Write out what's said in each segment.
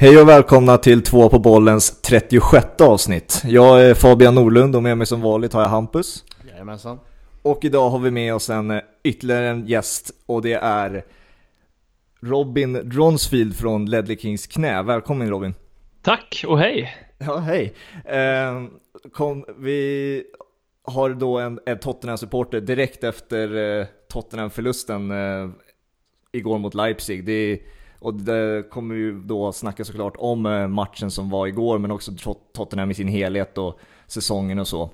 Hej och välkomna till två på bollens 36 avsnitt. Jag är Fabian Norlund och med mig som vanligt har jag Hampus. Jajamensan. Och idag har vi med oss en eh, ytterligare en gäst och det är Robin Dronsfield från Ledley Kings knä. Välkommen Robin. Tack och hej. Ja, hej. Eh, kom, vi har då en, en Tottenham-supporter direkt efter eh, Tottenham-förlusten eh, igår mot Leipzig. Det är och det kommer ju då snacka såklart om eh, matchen som var igår, men också Tottenham i sin helhet och säsongen och så.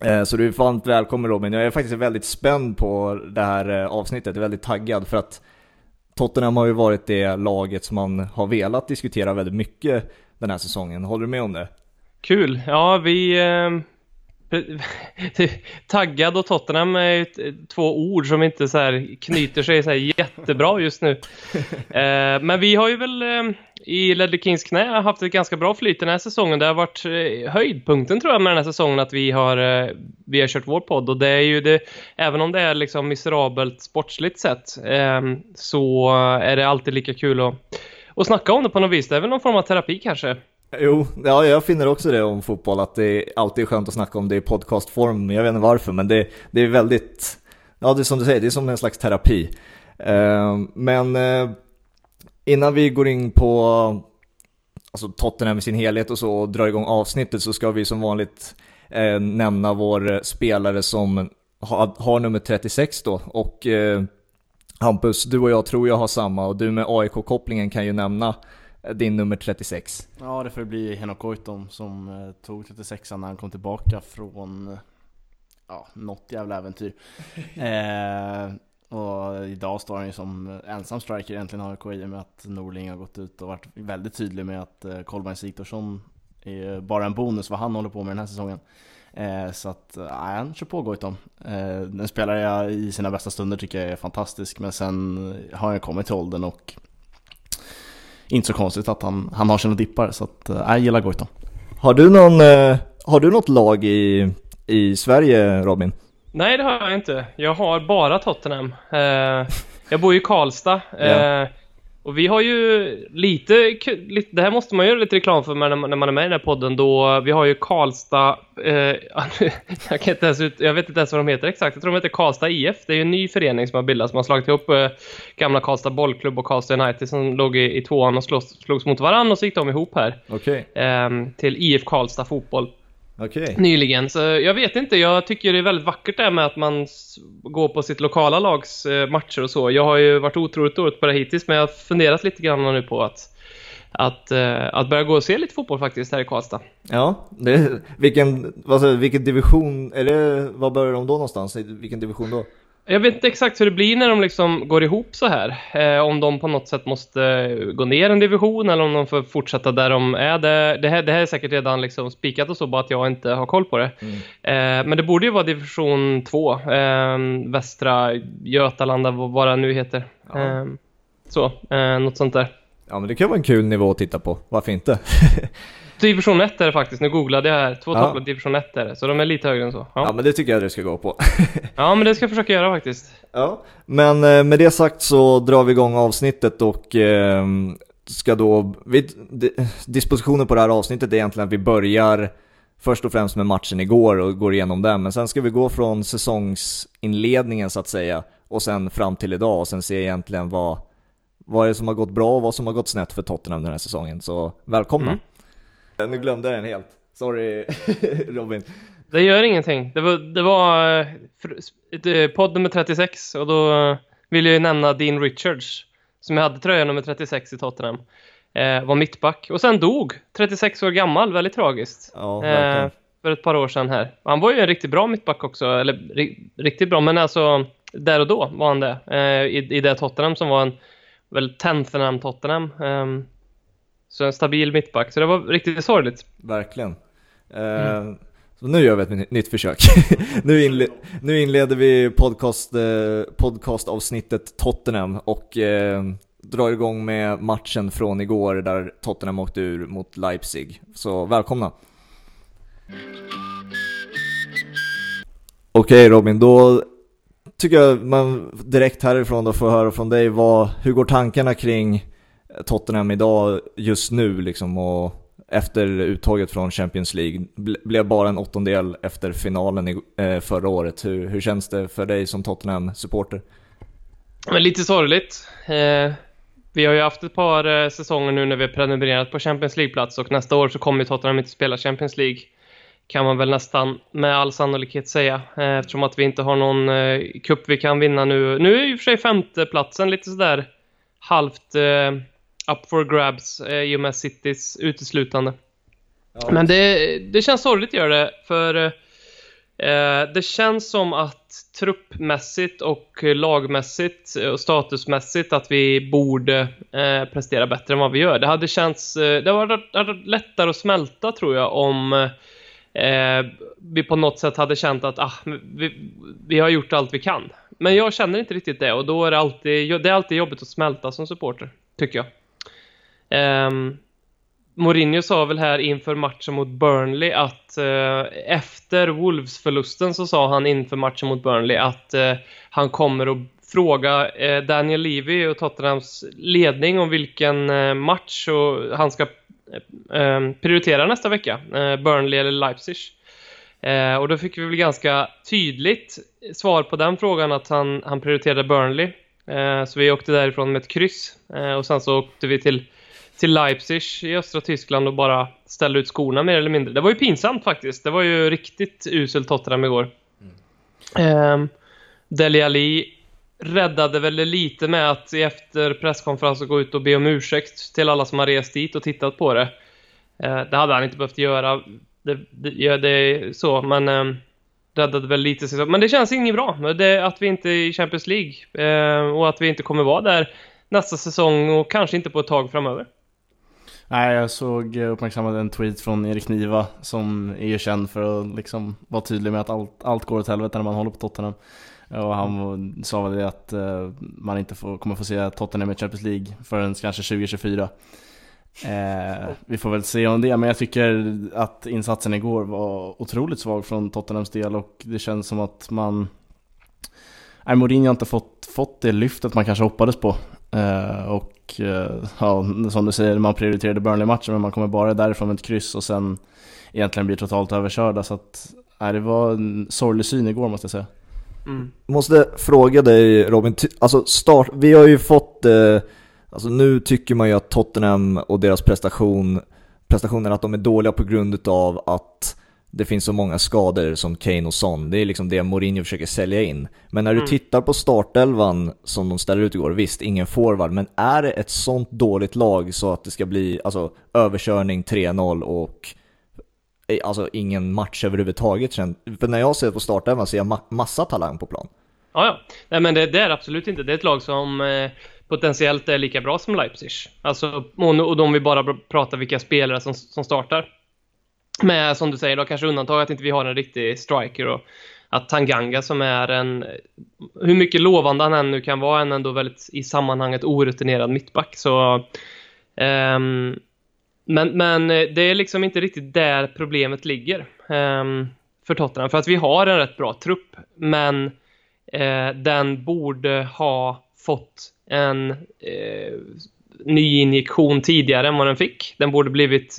Eh, så du är varmt välkommen Robin. Jag är faktiskt väldigt spänd på det här eh, avsnittet, jag är väldigt taggad för att Tottenham har ju varit det laget som man har velat diskutera väldigt mycket den här säsongen. Håller du med om det? Kul! Ja, vi Taggad och Tottenham är ju två ord som inte så här knyter sig så här jättebra just nu. eh, men vi har ju väl eh, i Ledley Kings knä haft ett ganska bra flyt den här säsongen. Det har varit eh, höjdpunkten tror jag med den här säsongen att vi har, eh, vi har kört vår podd. Och det är ju det, även om det är liksom miserabelt sportsligt sett, ehm, så är det alltid lika kul att, att snacka om det på något vis. Det är väl någon form av terapi kanske. Jo, ja, jag finner också det om fotboll, att det alltid är skönt att snacka om det i podcastform. Jag vet inte varför, men det, det är väldigt, ja det är som du säger, det är som en slags terapi. Eh, men eh, innan vi går in på alltså Tottenham i sin helhet och så och drar igång avsnittet så ska vi som vanligt eh, nämna vår eh, spelare som ha, har nummer 36 då. Och Hampus, du och jag tror jag har samma och du med AIK-kopplingen kan ju nämna din nummer 36. Ja, det får bli Henok Goitom som eh, tog 36 när han kom tillbaka från ja, något jävla äventyr. eh, och idag står han ju som ensam striker egentligen AIK i och med att Norling har gått ut och varit väldigt tydlig med att eh, Kolbeinn Sigthorsson är bara en bonus vad han håller på med den här säsongen. Eh, så att, eh, han kör på Goitom. Eh, den spelare jag i sina bästa stunder tycker jag är fantastisk men sen har han kommit till åldern och inte så konstigt att han, han har sina dippar, så att, äh, jag gillar Goitom. Har du, någon, eh, har du något lag i, i Sverige, Robin? Nej, det har jag inte. Jag har bara Tottenham. Eh, jag bor i Karlstad. Eh, och vi har ju lite, lite, det här måste man göra lite reklam för när man, när man är med i den här podden då, vi har ju Karlstad, eh, jag, kan inte ens ut, jag vet inte ens vad de heter exakt, jag tror de heter Karlstad IF, det är ju en ny förening som har bildats, som har slagit ihop eh, gamla Karlstad bollklubb och Karlstad United som låg i, i tvåan och slogs, slogs mot varandra och så gick de ihop här. Okay. Eh, till IF Karlstad fotboll. Okay. Nyligen, så jag vet inte, jag tycker det är väldigt vackert det med att man går på sitt lokala lags eh, matcher och så. Jag har ju varit otroligt dåligt på det hittills, men jag har funderat lite grann nu på att att, uh, att börja gå och se lite fotboll faktiskt här i Karlstad. Ja, det, vilken, alltså, vilken division, det, vad börjar de då någonstans? Vilken division då? Jag vet inte exakt hur det blir när de liksom går ihop så här. Eh, om de på något sätt måste gå ner en division eller om de får fortsätta där de är. Det, det, här, det här är säkert redan liksom spikat och så, bara att jag inte har koll på det. Mm. Eh, men det borde ju vara division 2. Eh, Västra Götalanda, vad det nu heter. Ja. Eh, så, eh, något sånt där. Ja men det kan vara en kul nivå att titta på, varför inte? Division 1 är det faktiskt, nu googlade jag här. Två ja. topplag division 1 är det, så de är lite högre än så. Ja, ja men det tycker jag du ska gå på. ja men det ska jag försöka göra faktiskt. Ja, men eh, med det sagt så drar vi igång avsnittet och eh, ska då, vi, dispositionen på det här avsnittet är egentligen att vi börjar först och främst med matchen igår och går igenom den, men sen ska vi gå från säsongsinledningen så att säga och sen fram till idag och sen se egentligen vad, vad är det som har gått bra och vad som har gått snett för Tottenham den här säsongen. Så välkomna! Mm. Nu glömde jag den helt. Sorry Robin. Det gör ingenting. Det var, det var eh, podd nummer 36 och då vill jag ju nämna Dean Richards som jag hade tröja nummer 36 i Tottenham. Eh, var mittback och sen dog 36 år gammal, väldigt tragiskt. Ja, eh, för ett par år sedan här. Han var ju en riktigt bra mittback också, eller riktigt bra, men alltså där och då var han det. Eh, i, I det Tottenham som var en väl Tottenham Tottenham. Um, så en stabil mittback, så det var riktigt sorgligt. Verkligen. Eh, mm. Så nu gör vi ett nytt försök. nu, inle nu inleder vi podcast, eh, podcastavsnittet Tottenham och eh, drar igång med matchen från igår där Tottenham åkte ur mot Leipzig. Så välkomna! Okej okay, Robin, då tycker jag man direkt härifrån då får höra från dig vad, hur går tankarna kring Tottenham idag just nu liksom och efter uttaget från Champions League blev bara en åttondel efter finalen i, eh, förra året. Hur, hur känns det för dig som Tottenham-supporter? Men lite sorgligt. Eh, vi har ju haft ett par eh, säsonger nu när vi har prenumererat på Champions League-plats och nästa år så kommer Tottenham inte spela Champions League. Kan man väl nästan med all sannolikhet säga. Eh, eftersom att vi inte har någon eh, cup vi kan vinna nu. Nu är ju för sig femteplatsen lite sådär halvt eh, up for grabs eh, i och med Citys uteslutande. Ja. Men det, det känns sorgligt gör det, för eh, det känns som att truppmässigt och lagmässigt och statusmässigt att vi borde eh, prestera bättre än vad vi gör. Det hade känts, eh, det hade varit lättare att smälta tror jag om eh, vi på något sätt hade känt att ah, vi, vi har gjort allt vi kan. Men jag känner inte riktigt det och då är det alltid, det är alltid jobbigt att smälta som supporter, tycker jag. Um, Mourinho sa väl här inför matchen mot Burnley att uh, efter Wolves-förlusten så sa han inför matchen mot Burnley att uh, han kommer att fråga uh, Daniel Levy och Tottenhams ledning om vilken match och han ska ehm, prioritera nästa vecka. Burnley eller Leipzig. och då fick vi väl ganska tydligt svar på den frågan att han, han prioriterade Burnley. så vi åkte därifrån med ett kryss och sen så åkte vi till till Leipzig i östra Tyskland och bara ställde ut skorna mer eller mindre. Det var ju pinsamt faktiskt. Det var ju riktigt uselt Tottenham igår. Mm. Eh, Deli Alli räddade väl lite med att efter presskonferensen gå ut och be om ursäkt till alla som har rest dit och tittat på det. Eh, det hade han inte behövt göra. Det, det, ja, det är så, men eh, räddade väl lite. Men det känns inget bra. Det, att vi inte är i Champions League eh, och att vi inte kommer vara där nästa säsong och kanske inte på ett tag framöver. Nej, jag såg uppmärksammade en tweet från Erik Niva som är ju känd för att liksom vara tydlig med att allt, allt går åt helvete när man håller på Tottenham. Och han sa väl det att eh, man inte får, kommer få se Tottenham i Champions League förrän kanske 2024. Eh, vi får väl se om det, men jag tycker att insatsen igår var otroligt svag från Tottenhams del och det känns som att man... Nej, Mourinho har inte fått, fått det lyftet man kanske hoppades på. Eh, och Eh, ja, som du säger, man prioriterade Burnley-matchen men man kommer bara därifrån med ett kryss och sen egentligen blir totalt överkörda. Så att, nej, det var en sorglig syn igår måste jag säga. Mm. Måste fråga dig Robin, alltså start, vi har ju fått, eh, alltså nu tycker man ju att Tottenham och deras prestation, prestationen att de är dåliga på grund av att det finns så många skador som Kane och Son. Det är liksom det Mourinho försöker sälja in. Men när du mm. tittar på startelvan som de ställer ut igår, visst, ingen forward, men är det ett sånt dåligt lag så att det ska bli alltså, överkörning 3-0 och eh, alltså ingen match överhuvudtaget? För när jag ser på startelvan ser jag ma massa talang på plan. Ja, ja. Nej, men det, det är absolut inte. Det är ett lag som eh, potentiellt är lika bra som Leipzig. Alltså, och, och vi bara pratar vilka spelare som, som startar. Med, som du säger, då kanske undantag att inte vi har en riktig striker och att Tanganga som är en, hur mycket lovande han än nu kan vara, en ändå väldigt i sammanhanget orutinerad mittback. Så, um, men, men eh, det är liksom inte riktigt där problemet ligger um, för Tottenham. För att vi har en rätt bra trupp, men uh, den borde ha fått en uh, ny injektion tidigare än vad den fick. Den borde blivit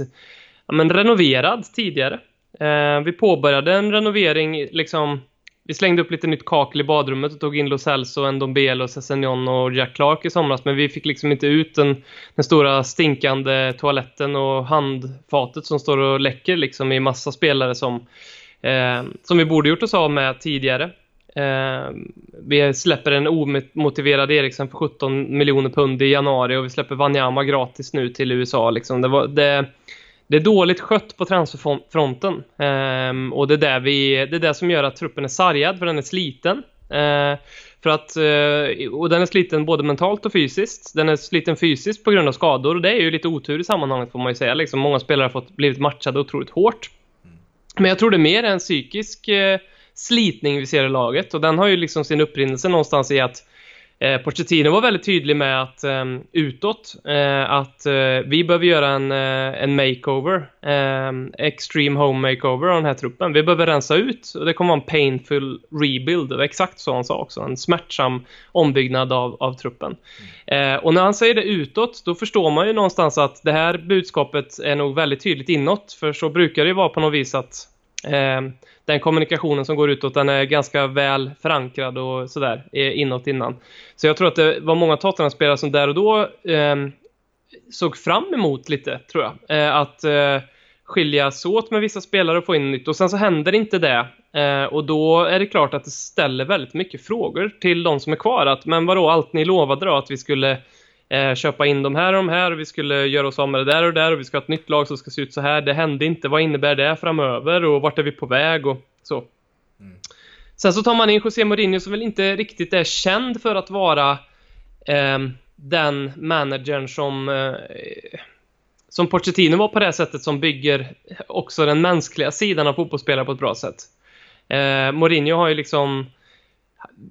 men renoverad tidigare. Eh, vi påbörjade en renovering, liksom, vi slängde upp lite nytt kakel i badrummet och tog in Lo Celso, Ndombele, Sessignon och Jack Clark i somras, men vi fick liksom inte ut den, den stora stinkande toaletten och handfatet som står och läcker liksom i massa spelare som, eh, som vi borde gjort oss av med tidigare. Eh, vi släpper en omotiverad Eriksen för 17 miljoner pund i januari och vi släpper Wanyama gratis nu till USA. Liksom. Det, var, det, det är dåligt skött på transferfronten. eh, och det är, där vi, det är det som gör att truppen är sargad, för den är sliten. Eh, för att, eh, och den är sliten både mentalt och fysiskt. Den är sliten fysiskt på grund av skador och det är ju lite otur i sammanhanget får man ju säga. Liksom, många spelare har fått, blivit matchade otroligt hårt. Men jag tror det är mer en psykisk eh, slitning vi ser i laget och den har ju liksom sin upprinnelse någonstans i att Eh, Pochettino var väldigt tydlig med att eh, utåt eh, att eh, vi behöver göra en, eh, en makeover, eh, extreme home makeover av den här truppen. Vi behöver rensa ut och det kommer vara en painful rebuild. Det var exakt så han sa också, en smärtsam ombyggnad av, av truppen. Eh, och när han säger det utåt, då förstår man ju någonstans att det här budskapet är nog väldigt tydligt inåt, för så brukar det ju vara på något vis att Ehm, den kommunikationen som går utåt, den är ganska väl förankrad och sådär inåt innan. Så jag tror att det var många Tottenham-spelare som där och då eh, såg fram emot lite, tror jag. Eh, att eh, skiljas åt med vissa spelare och få in nytt. Och sen så händer inte det. Eh, och då är det klart att det ställer väldigt mycket frågor till de som är kvar. Att, men vadå, allt ni lovade då att vi skulle eh, köpa in de här och de här och vi skulle göra oss av med det där och där och vi ska ha ett nytt lag som ska se ut så här. Det hände inte. Vad innebär det framöver och vart är vi på väg och så. Mm. Sen så tar man in José Mourinho som väl inte riktigt är känd för att vara eh, den managern som eh, som Pochettino var på det sättet som bygger också den mänskliga sidan av fotbollsspelare på ett bra sätt. Eh, Mourinho har ju liksom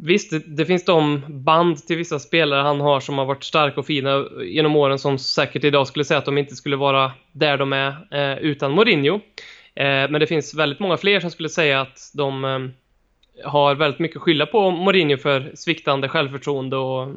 Visst, det, det, finns de band till vissa spelare han har som har varit starka och fina genom åren som säkert idag skulle säga att de inte skulle vara där de är eh, utan Mourinho. Eh, men det finns väldigt många fler som skulle säga att de eh, har väldigt mycket att skylla på Mourinho för sviktande självförtroende och eh,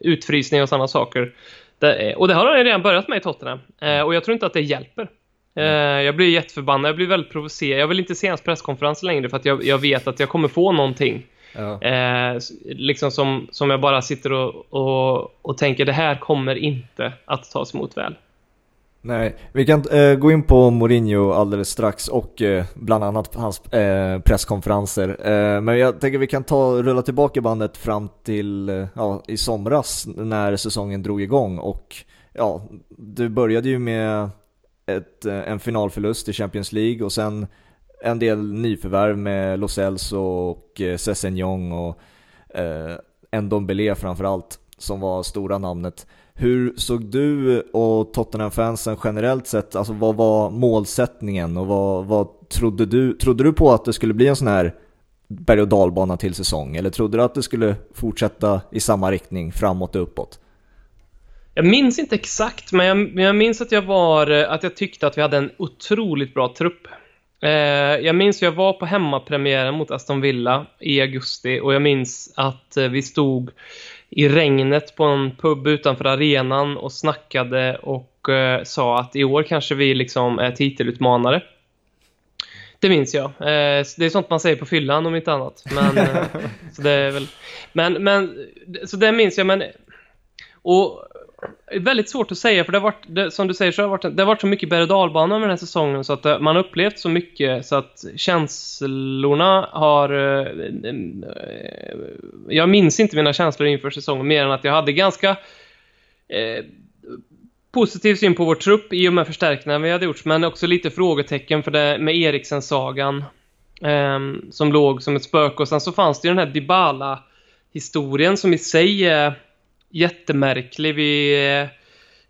utfrysning och sådana saker. Det, och det har han redan börjat med i Tottenham. Eh, och jag tror inte att det hjälper. Eh, jag blir jätteförbannad, jag blir väldigt provocerad. Jag vill inte se hans presskonferens längre för att jag, jag vet att jag kommer få någonting. Ja. Eh, liksom som, som jag bara sitter och, och, och tänker, det här kommer inte att tas emot väl. Nej, vi kan eh, gå in på Mourinho alldeles strax och eh, bland annat hans eh, presskonferenser. Eh, men jag tänker vi kan ta rulla tillbaka bandet fram till eh, ja, i somras när säsongen drog igång och ja, du började ju med ett, eh, en finalförlust i Champions League och sen en del nyförvärv med Los Elso och eh, Sessignon och eh, Ndombele framförallt som var stora namnet. Hur såg du och Tottenham-fansen generellt sett, alltså vad var målsättningen och vad, vad trodde du, trodde du på att det skulle bli en sån här berg och dalbana till säsong eller trodde du att det skulle fortsätta i samma riktning framåt och uppåt? Jag minns inte exakt, men jag, jag minns att jag var, eh, att jag tyckte att vi hade en otroligt bra trupp. Eh, jag minns att jag var på hemmapremiären mot Aston Villa i augusti och jag minns att eh, vi stod i regnet på en pub utanför arenan och snackade och eh, sa att i år kanske vi liksom är titelutmanare. Det minns jag. Det är sånt man säger på fyllan om inte annat. Men, så det är väl, men, men, så det minns jag. Men, och väldigt svårt att säga för det har varit, det, som du säger så har det varit, det har varit så mycket berg och dalbana med den här säsongen så att det, man har upplevt så mycket så att känslorna har... Eh, eh, jag minns inte mina känslor inför säsongen mer än att jag hade ganska eh, positiv syn på vår trupp i och med förstärkningarna vi hade gjort men också lite frågetecken för det med Eriksen-sagan eh, som låg som ett spöke och sen så fanns det ju den här Dybala historien som i sig är jättemärklig. Vi, eh,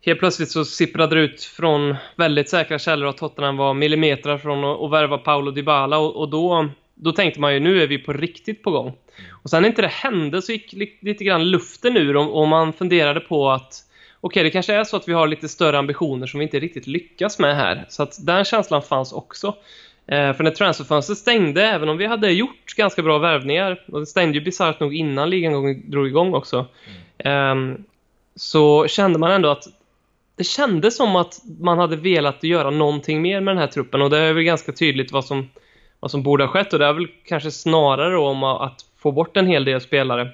helt plötsligt så sipprade det ut från väldigt säkra källor att Tottenham var millimeter från att, att värva Paolo Dybala och, och då, då tänkte man ju nu är vi på riktigt på gång. Och sen när inte det hände så gick lite grann luften ur och, och man funderade på att okej, okay, det kanske är så att vi har lite större ambitioner som vi inte riktigt lyckas med här. Så att den känslan fanns också. Eh, för när transferfönstret stängde, även om vi hade gjort ganska bra värvningar, och det stängde ju bisarrt nog innan ligan drog igång också, mm. Ehm, så kände man ändå att det kändes som att man hade velat göra någonting mer med den här truppen. Och det är väl ganska tydligt vad som, vad som borde ha skett. Och det är väl kanske snarare om att få bort en hel del spelare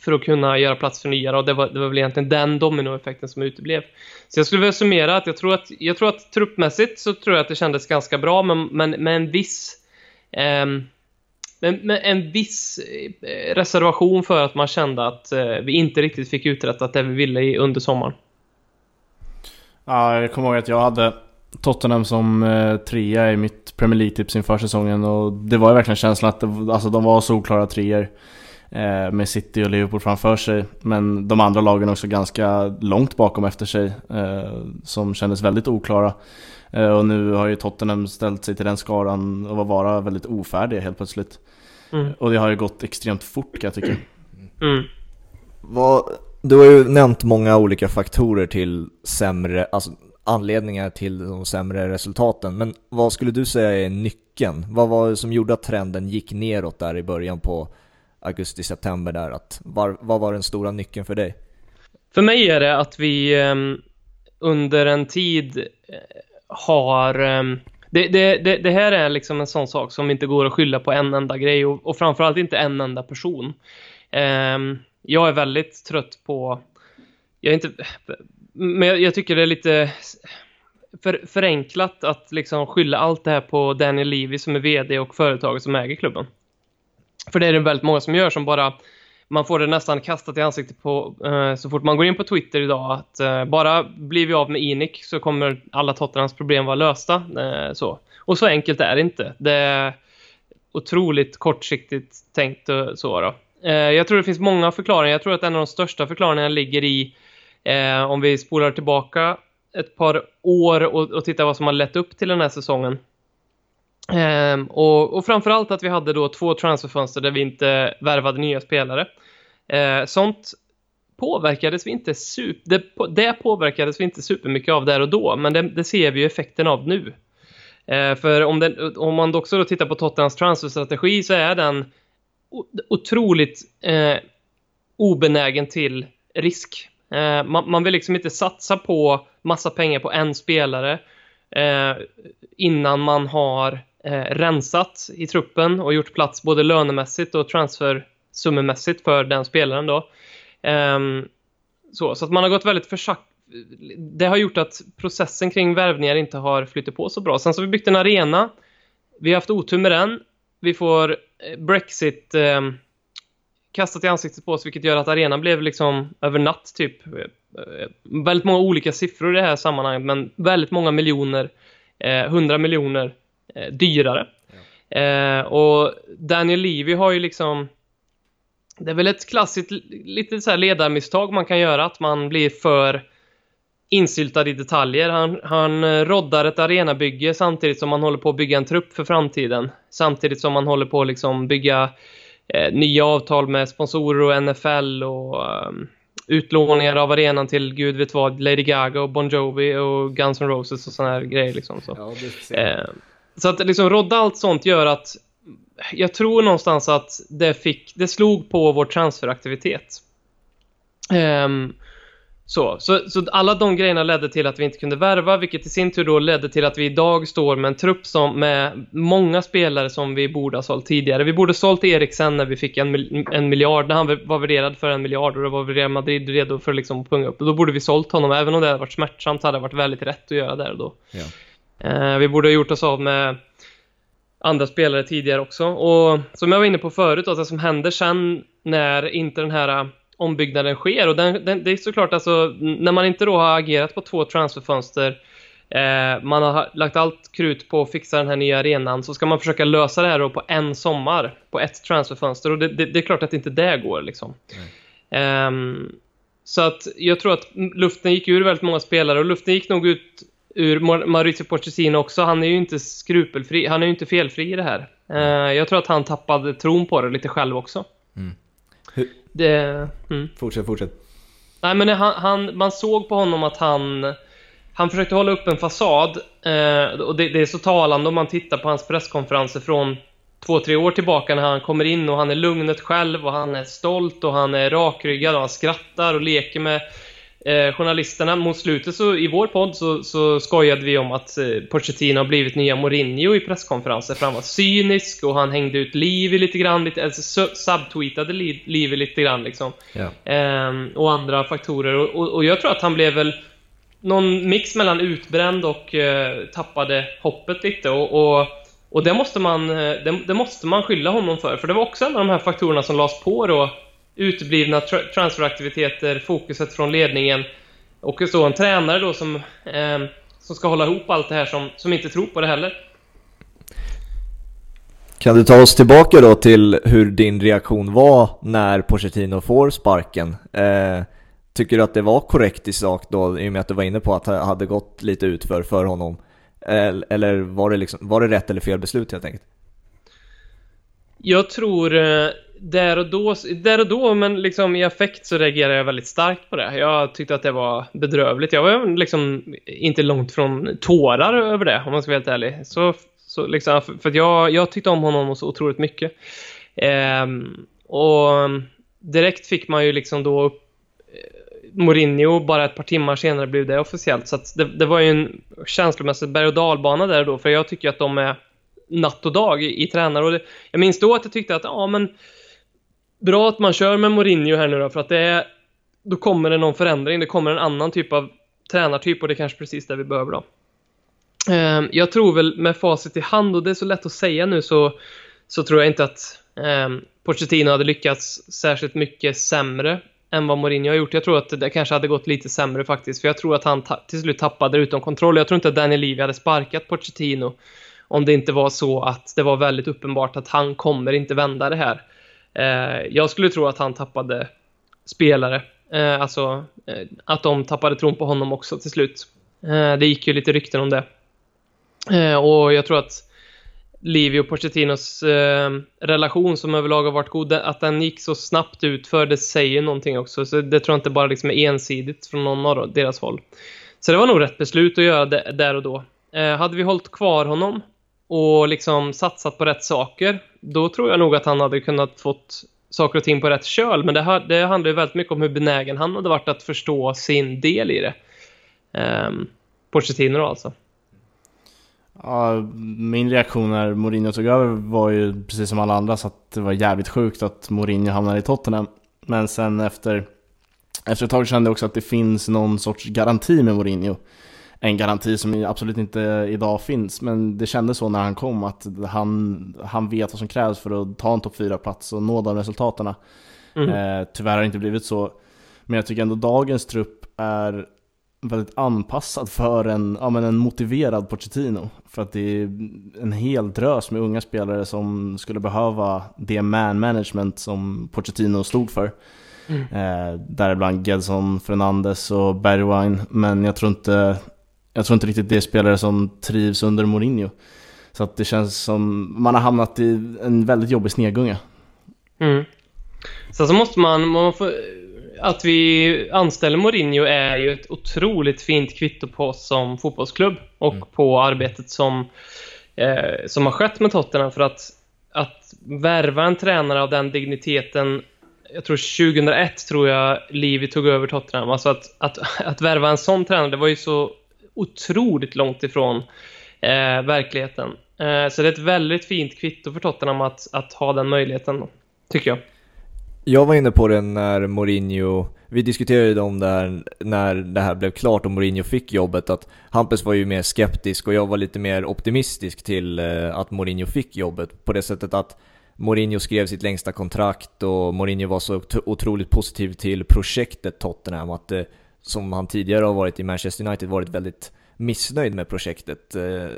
för att kunna göra plats för nya och det var, det var väl egentligen den dominoeffekten som uteblev. Så jag skulle vilja summera att jag tror att, jag tror att truppmässigt så tror jag att det kändes ganska bra. Men, men med en viss eh, men men en viss eh, reservation för att man kände att eh, vi inte riktigt fick uträttat det vi ville under sommaren. Ja, jag kommer ihåg att jag hade Tottenham som eh, trea i mitt Premier League-tips inför säsongen och det var ju verkligen känslan att det, alltså, de var solklara treor eh, med City och Liverpool framför sig. Men de andra lagen också ganska långt bakom efter sig eh, som kändes väldigt oklara. Eh, och nu har ju Tottenham ställt sig till den skaran och vara väldigt ofärdiga helt plötsligt. Mm. Och det har ju gått extremt fort kan jag tycka. Mm. Vad, du har ju nämnt många olika faktorer till sämre, alltså anledningar till de sämre resultaten. Men vad skulle du säga är nyckeln? Vad var det som gjorde att trenden gick neråt där i början på augusti-september där? Att var, vad var den stora nyckeln för dig? För mig är det att vi um, under en tid uh, har ehm, det, det, det, det, här är liksom en sån sak som inte går att skylla på en enda grej och, och framförallt inte en enda person. Ehm, jag är väldigt trött på jag är inte men jag, jag, tycker det är lite för, förenklat att liksom skylla allt det här på Daniel Levy som är VD och företaget som äger klubben. För det är det väldigt många som gör som bara man får det nästan kastat i ansiktet på eh, så fort man går in på Twitter idag att eh, bara blir vi av med Inic så kommer alla Tottenhams problem vara lösta. Eh, så. Och så enkelt är det inte. Det är otroligt kortsiktigt tänkt och så då. Eh, jag tror det finns många förklaringar. Jag tror att en av de största förklaringarna ligger i Eh, om vi spolar tillbaka ett par år och, och tittar vad som har lett upp till den här säsongen. Eh, och, och framförallt att vi hade då två transferfönster där vi inte värvade nya spelare. Eh, sånt påverkades vi inte super, det, det påverkades vi inte supermycket av där och då, men det, det ser vi ju effekten av nu. Eh, för om, den, om man också då tittar på Tottenhams transferstrategi så är den otroligt eh, obenägen till risk. Eh, man, man, vill liksom inte satsa på massa pengar på en spelare eh, innan man har eh, rensat i truppen och gjort plats både lönemässigt och transfersummemässigt för den spelaren då. Um, så, så att man har gått väldigt försakt... Det har gjort att processen kring värvningar inte har flyttat på så bra. Sen så har vi byggt en arena. Vi har haft otur med den. Vi får eh, Brexit eh, kastat i ansiktet på oss vilket gör att arenan blev liksom över natt typ eh, eh, väldigt många olika siffror i det här sammanhanget men väldigt många miljoner, eh, 100 miljoner dyrare. Ja. Eh, och Daniel Levy har ju liksom det är väl ett klassiskt lite så ledarmisstag man kan göra att man blir för insyltad i detaljer. Han, han eh, roddar ett arenabygge samtidigt som man håller på att bygga en trupp för framtiden. Samtidigt som man håller på att liksom bygga eh, nya avtal med sponsorer och NFL och um, utlåningar av arenan till gud vet vad, Lady Gaga och Bon Jovi och Guns N' Roses och sådana här grejer liksom. Så, ja, eh, så att liksom rodda allt sånt gör att jag tror någonstans att det fick, det slog på vår transferaktivitet. Um, så, så, så, alla de grejerna ledde till att vi inte kunde värva, vilket i sin tur då ledde till att vi idag står med en trupp som, med många spelare som vi borde ha sålt tidigare. Vi borde ha sålt Eriksen när vi fick en, en miljard, när han var värderad för en miljard och då var Real Madrid redo för liksom att punga upp. Och då borde vi sålt honom, även om det hade varit smärtsamt hade det varit väldigt rätt att göra där och då. Ja. Eh, vi borde ha gjort oss av med andra spelare tidigare också. Och som jag var inne på förut, då, det som händer sen när inte den här ombyggnaden sker. Och den, den, det är såklart alltså, när man inte då har agerat på två transferfönster eh, man har lagt allt krut på att fixa den här nya arenan så ska man försöka lösa det här på en sommar på ett transferfönster och det, det, det är klart att inte det går liksom. Um, så att jag tror att luften gick ur väldigt många spelare och luften gick nog ut ur Maurizio Pochettino också. Han är ju inte skrupelfri, han är ju inte felfri i det här. Uh, jag tror att han tappade tron på det lite själv också. Mm. Det, mm. Fortsätt, fortsätt. Nej men han, han, man såg på honom att han han försökte hålla upp en fasad eh, och det, det, är så talande om man tittar på hans presskonferenser från två, tre år tillbaka när han kommer in och han är lugnet själv och han är stolt och han är rakryggad och han skrattar och leker med eh, journalisterna. Mot slutet så, i vår podd så, så skojade vi om att eh, Pochettino har blivit nya Mourinho i presskonferenser för han var cynisk och han hängde ut Livi lite grann, lite, alltså subtweetade Livi lite grann liksom. Ja. Eh, och andra faktorer och, och, och, jag tror att han blev väl någon mix mellan utbränd och eh, tappade hoppet lite och, och och det måste, man, eh, det, det, måste man skylla honom för, för det var också en av de här faktorerna som lades på då uteblivna tra transferaktiviteter, fokuset från ledningen och så en tränare då som, eh, som ska hålla ihop allt det här som, som inte tror på det heller. Kan du ta oss tillbaka då till hur din reaktion var när Pochettino får sparken? Eh, tycker du att det var korrekt i sak då, i och med att du var inne på att det hade gått lite utför för honom? Eh, eller var det, liksom, var det rätt eller fel beslut helt enkelt? Jag tror eh, där och då, där och då, men liksom i affekt så reagerade jag väldigt starkt på det. Jag tyckte att det var bedrövligt. Jag var liksom inte långt från tårar över det, om man ska vara helt ärlig. Så, så liksom, för att jag, jag tyckte om honom så otroligt mycket. Ehm, och direkt fick man ju liksom då upp eh, Mourinho, bara ett par timmar senare blev det officiellt. Så det, det, var ju en känslomässig berg och dalbana där då, för jag tycker att de är natt och dag i, i tränare. Och det, jag minns då att jag tyckte att, ja men bra att man kör med Mourinho här nu då, för att det är, då kommer det någon förändring, det kommer en annan typ av tränartyp och det är kanske precis det vi behöver då. Ehm, jag tror väl med facit i hand, och det är så lätt att säga nu, så, så tror jag inte att eh, Pochettino hade lyckats särskilt mycket sämre än vad Mourinho har gjort. Jag tror att det kanske hade gått lite sämre faktiskt, för jag tror att han till slut tappade utom kontroll. Jag tror inte att Daniel Levy hade sparkat Pochettino om det inte var så att det var väldigt uppenbart att han kommer inte vända det här. Eh, jag skulle tro att han tappade spelare, eh, alltså eh, att de tappade tron på honom också till slut. Eh, det gick ju lite rykten om det. Eh, och jag tror att Livio och Pochettinos eh, relation som överlag har varit god, att den gick så snabbt ut för det säger någonting också. Så det tror jag inte bara liksom är ensidigt från någon av deras håll. Så det var nog rätt beslut att göra det där och då. Eh, hade vi hållit kvar honom och liksom satsat på rätt saker, då tror jag nog att han hade kunnat fått saker och ting på rätt köl. Men det, det handlar ju väldigt mycket om hur benägen han hade varit att förstå sin del i det. Um, Pochettino då alltså. Ja, min reaktion när Mourinho tog över var ju precis som alla andra så att det var jävligt sjukt att Mourinho hamnade i Tottenham. Men sen efter, efter ett tag kände jag också att det finns någon sorts garanti med Mourinho. En garanti som absolut inte idag finns, men det kändes så när han kom att han, han vet vad som krävs för att ta en topp 4-plats och nå de resultaten. Mm. Eh, tyvärr har det inte blivit så. Men jag tycker ändå dagens trupp är väldigt anpassad för en, ja, men en motiverad Pochettino. För att det är en hel drös med unga spelare som skulle behöva det man management som Pochettino stod för. Mm. Eh, däribland Gedson, Fernandes och Bergwijn. Men jag tror inte, jag tror inte riktigt det är spelare som trivs under Mourinho. Så att det känns som man har hamnat i en väldigt jobbig snedgunga. Mm. Sen så måste man, man får att vi anställer Mourinho är ju ett otroligt fint kvitto på oss som fotbollsklubb och mm. på arbetet som, eh, som har skett med Tottenham för att, att värva en tränare av den digniteten jag tror 2001 tror jag Livi tog över Tottenham. Alltså att, att, att värva en sån tränare, det var ju så otroligt långt ifrån eh, verkligheten. Eh, så det är ett väldigt fint kvitto för Tottenham att, att ha den möjligheten, tycker jag. Jag var inne på det när Mourinho, vi diskuterade om det här när det här blev klart och Mourinho fick jobbet, att Hampus var ju mer skeptisk och jag var lite mer optimistisk till eh, att Mourinho fick jobbet. På det sättet att Mourinho skrev sitt längsta kontrakt och Mourinho var så otroligt positiv till projektet Tottenham, att det, som han tidigare har varit i Manchester United, varit väldigt missnöjd med projektet. Eh,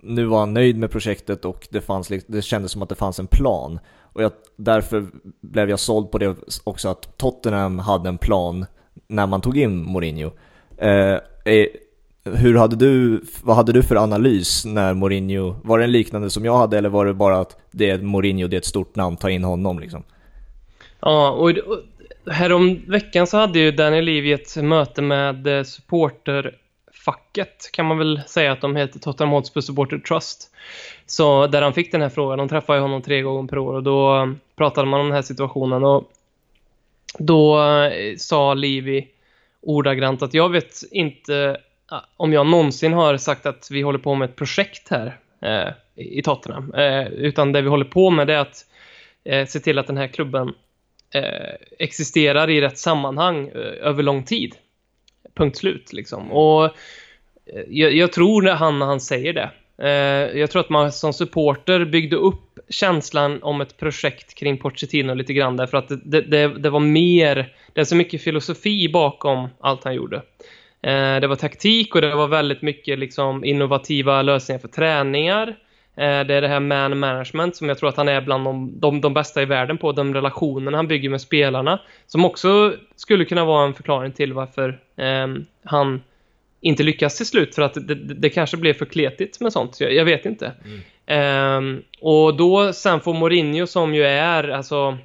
nu var han nöjd med projektet och det, fanns, liksom, det kändes som att det fanns en plan. Och jag, därför blev jag såld på det också att Tottenham hade en plan när man tog in Mourinho. Eh, eh, hur hade du, vad hade du för analys när Mourinho, var det en liknande som jag hade eller var det bara att det är Mourinho, det är ett stort namn, ta in honom liksom? Ja, och, och härom veckan så hade ju Daniel Levy ett möte med eh, supporterfacket kan man väl säga att de heter, Tottenham Hotspur Supporter Trust. Så där han fick den här frågan, de träffar ju honom tre gånger per år och då eh, pratade man om den här situationen och då eh, sa Levy ordagrant att jag vet inte om jag någonsin har sagt att vi håller på med ett projekt här eh, i Tottenham. Eh, utan det vi håller på med är att eh, se till att den här klubben eh, existerar i rätt sammanhang eh, över lång tid punkt slut liksom. Och eh, jag, jag tror han när han säger det. Eh, jag tror att man som supporter byggde upp känslan om ett projekt kring Pochettino lite grann därför att det, det, det var mer, det är så mycket filosofi bakom allt han gjorde. Eh, det var taktik och det var väldigt mycket liksom innovativa lösningar för träningar. Det är det här man management som jag tror att han är bland de, de, de, bästa i världen på, de relationerna han bygger med spelarna. Som också skulle kunna vara en förklaring till varför eh, han inte lyckas till slut för att det, det, kanske blev för kletigt med sånt. Jag, jag vet inte. Mm. Um, och då sen får Mourinho som ju är, alltså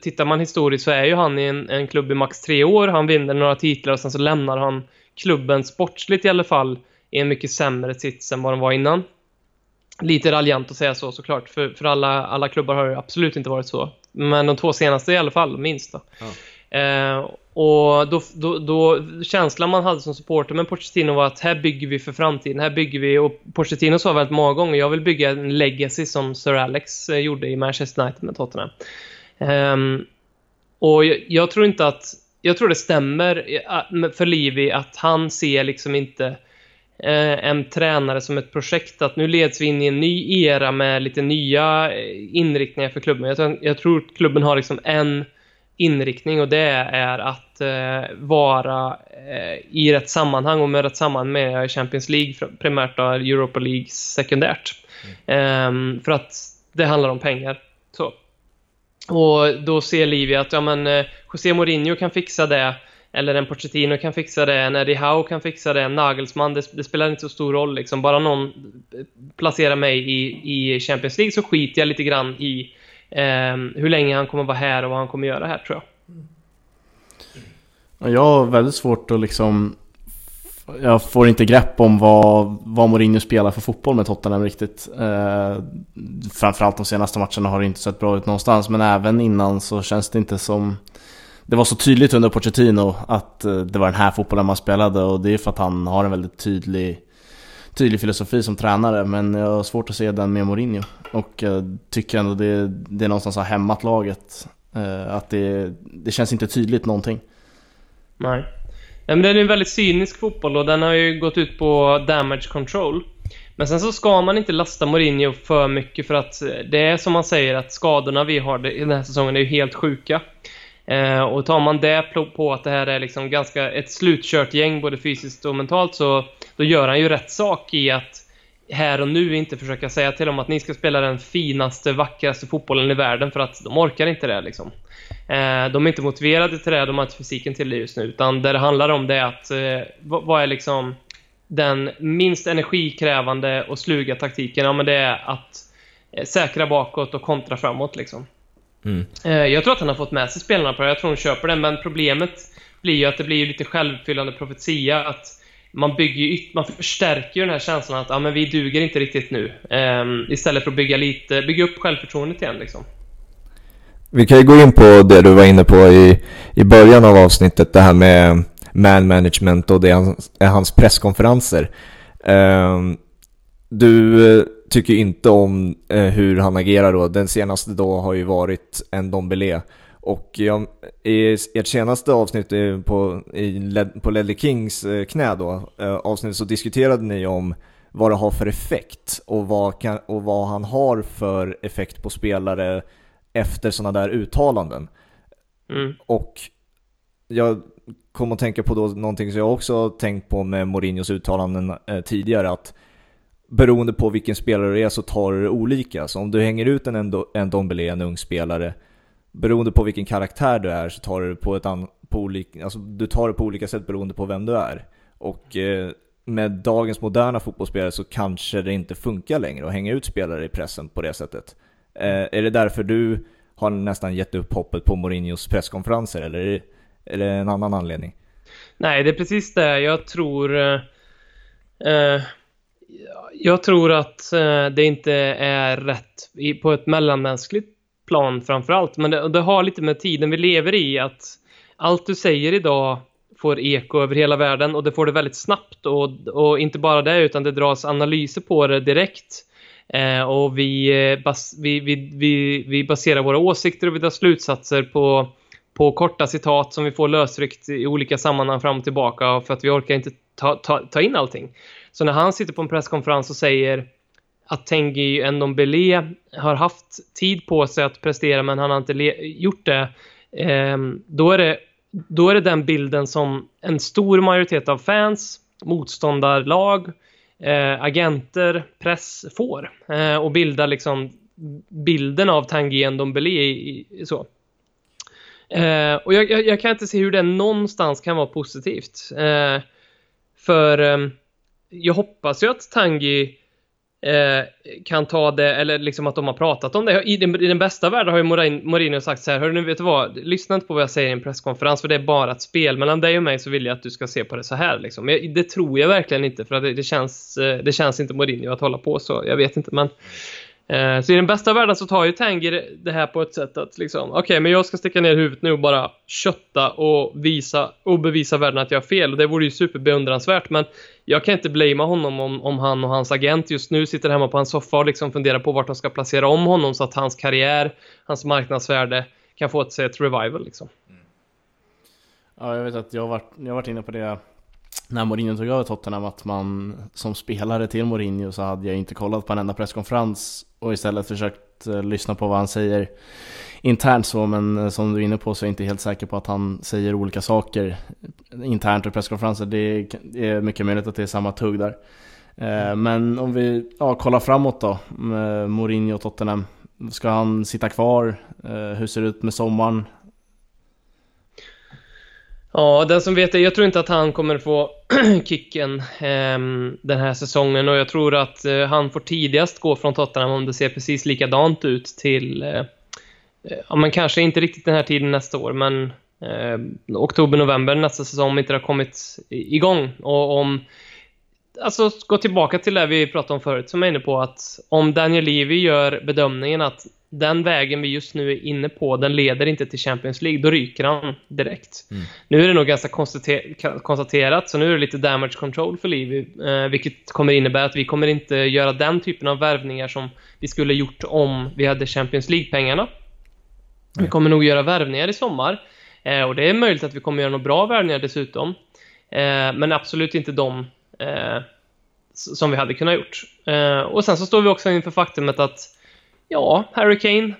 Tittar man historiskt så är ju han i en, en klubb i max tre år, han vinner några titlar och sen så lämnar han klubben sportsligt i alla fall i en mycket sämre sits än vad den var innan. Lite raljant att säga så såklart, för, för alla, alla klubbar har absolut inte varit så. Men de två senaste i alla fall, minst då. Ja. Eh, och då, då, då, känslan man hade som supporter med Pochettino var att här bygger vi för framtiden, här bygger vi, och Pochettino sa väldigt många gånger, jag vill bygga en legacy som Sir Alex eh, gjorde i Manchester United med Tottenham. Um, och jag, jag, tror inte att, jag tror det stämmer eh, för Livi att han ser liksom inte eh, en tränare som ett projekt, att nu leds vi in i en ny era med lite nya eh, inriktningar för klubben. Jag, jag tror att klubben har liksom en inriktning och det är att eh, vara eh, i rätt sammanhang och med rätt sammanhang med Champions League primärt och Europa League sekundärt. Mm. Eh, för att det handlar om pengar. Så. Och då ser Livia att ja, men, eh, José Mourinho kan fixa det eller en Pochettino kan fixa det, en Eddie Howe kan fixa det, en Nagelsmann, det, det, spelar inte så stor roll liksom. Bara någon eh, placerar mig i, i Champions League så skiter jag lite grann i eh, hur länge han kommer vara här och vad han kommer göra här tror jag. Jag har väldigt svårt att liksom jag får inte grepp om vad, vad Mourinho spelar för fotboll med Tottenham riktigt. Eh, framförallt de senaste matcherna har det inte sett bra ut någonstans, men även innan så känns det inte som... Det var så tydligt under Pochettino att eh, det var den här fotbollen man spelade och det är för att han har en väldigt tydlig tydlig filosofi som tränare men jag har svårt att se den med Mourinho. Och jag tycker ändå det, det är någonstans har hämmat laget. Eh, att det, det känns inte tydligt någonting. Nej. Nej men det är en väldigt cynisk fotboll och den har ju gått ut på damage control. Men sen så ska man inte lasta Mourinho för mycket för att det är som man säger att skadorna vi har den här säsongen är ju helt sjuka. Eh, och tar man det på att det här är liksom ganska ett slutkört gäng både fysiskt och mentalt så då gör han ju rätt sak i att här och nu inte försöka säga till dem att ni ska spela den finaste, vackraste fotbollen i världen för att de orkar inte det liksom. Eh, de är inte motiverade till det, de har inte fysiken till det just nu utan det det handlar om det är att eh, vad är liksom den minst energikrävande och sluga taktiken? Ja men det är att eh, säkra bakåt och kontra framåt liksom. Mm. Eh, jag tror att han har fått med sig spelarna på det, jag tror de köper det, men problemet blir ju att det blir lite självfyllande profetia att man bygger ju, man förstärker ju den här känslan att ja, men vi duger inte riktigt nu. Um, istället för att bygga, lite, bygga upp självförtroendet igen liksom. Vi kan ju gå in på det du var inne på i, i början av avsnittet, det här med man management och det är hans presskonferenser. Um, du eh, tycker inte om uh, hur han agerar då. Den senaste då har ju varit en Dombele. Och jag, i ert senaste avsnitt på, i Led, på Ledley Kings eh, knä då, eh, avsnitt så diskuterade ni om vad det har för effekt och vad, kan, och vad han har för effekt på spelare efter sådana där uttalanden. Mm. Och jag kom att tänka på då någonting som jag också tänkt på med Mourinhos uttalanden eh, tidigare att beroende på vilken spelare det är så tar det olika. Så om du hänger ut en, en Dombele, en ung spelare, beroende på vilken karaktär du är så tar du det på ett an, på olika, alltså du tar det på olika sätt beroende på vem du är. Och eh, med dagens moderna fotbollsspelare så kanske det inte funkar längre att hänga ut spelare i pressen på det sättet. Eh, är det därför du har nästan gett upp hoppet på Mourinhos presskonferenser eller är det, är det en annan anledning? Nej, det är precis det. Jag tror... Eh, eh jag tror att eh, det inte är rätt på ett mellanmänskligt plan framförallt. Men det, det har lite med tiden vi lever i att allt du säger idag får eko över hela världen och det får det väldigt snabbt och, och inte bara det utan det dras analyser på det direkt. Eh, och vi, eh, bas, vi, vi, vi, vi baserar våra åsikter och vi drar slutsatser på, på korta citat som vi får lösryckt i olika sammanhang fram och tillbaka för att vi orkar inte ta, ta, ta in allting. Så när han sitter på en presskonferens och säger att Tengi Ndombele har haft tid på sig att prestera men han har inte gjort det. Eh, då, är det då är det den bilden som en stor majoritet av fans, motståndarlag, eh, agenter, press får. Eh, och bildar liksom bilden av Tanguy Ndombele i, i, så. Eh, och jag, jag, jag, kan inte se hur det någonstans kan vara positivt. Eh, för ehm, jag hoppas ju att Tanguy eh, kan ta det, eller liksom att de har pratat om det. I den, i den bästa världen har ju Mourinho sagt så här, hörru nu vet du vad, lyssna inte på vad jag säger i en presskonferens för det är bara ett spel. Mellan dig och mig så vill jag att du ska se på det så här liksom. Men det tror jag verkligen inte för att det, det känns, eh, det känns inte Mourinho att hålla på så, jag vet inte men Eh, så i den bästa världen så tar ju Tanger det här på ett sätt att liksom, okej, okay, men jag ska sticka ner huvudet nu och bara kötta och visa och bevisa världen att jag har fel och det vore ju superbeundransvärt men jag kan inte blamea honom om, om han och hans agent just nu sitter hemma på en soffa och liksom funderar på vart de ska placera om honom så att hans karriär, hans marknadsvärde kan få ett, ett revival liksom. Mm. Ja, jag vet att jag har varit, jag har varit inne på det när Mourinho tog över Tottenham att man som spelare till Mourinho så hade jag inte kollat på en enda presskonferens och istället försökt uh, lyssna på vad han säger internt så men uh, som du är inne på så är jag inte helt säker på att han säger olika saker internt och presskonferenser. Det, är mycket möjligt att det är samma tugg där. Uh, men om vi ja, kollar framåt då Mourinho och Tottenham. Ska han sitta kvar? hur ser det ut med sommaren? Ja, den som vet det. Jag tror inte att han kommer få kicken eh, den här säsongen och jag tror att eh, han får tidigast gå från Tottenham om det ser precis likadant ut till eh, eh ja, men kanske inte riktigt den här tiden nästa år, men eh, oktober, november nästa säsong om inte det har kommit igång. Och om, alltså gå tillbaka till det vi pratade om förut, som jag är inne på, att om Daniel Levy gör bedömningen att den vägen vi just nu är inne på, den leder inte till Champions League, då ryker han direkt. Mm. Nu är det nog ganska konstaterat, så nu är det lite damage control för Liv, eh, vilket kommer innebära att vi kommer inte göra den typen av värvningar som vi skulle gjort om vi hade Champions League-pengarna. Vi kommer nog göra värvningar i sommar, eh, och det är möjligt att vi kommer göra några bra värvningar dessutom, eh, men absolut inte de eh, som vi hade kunnat gjort. Eh, och sen så står vi också inför faktumet att ja, Harry Kane,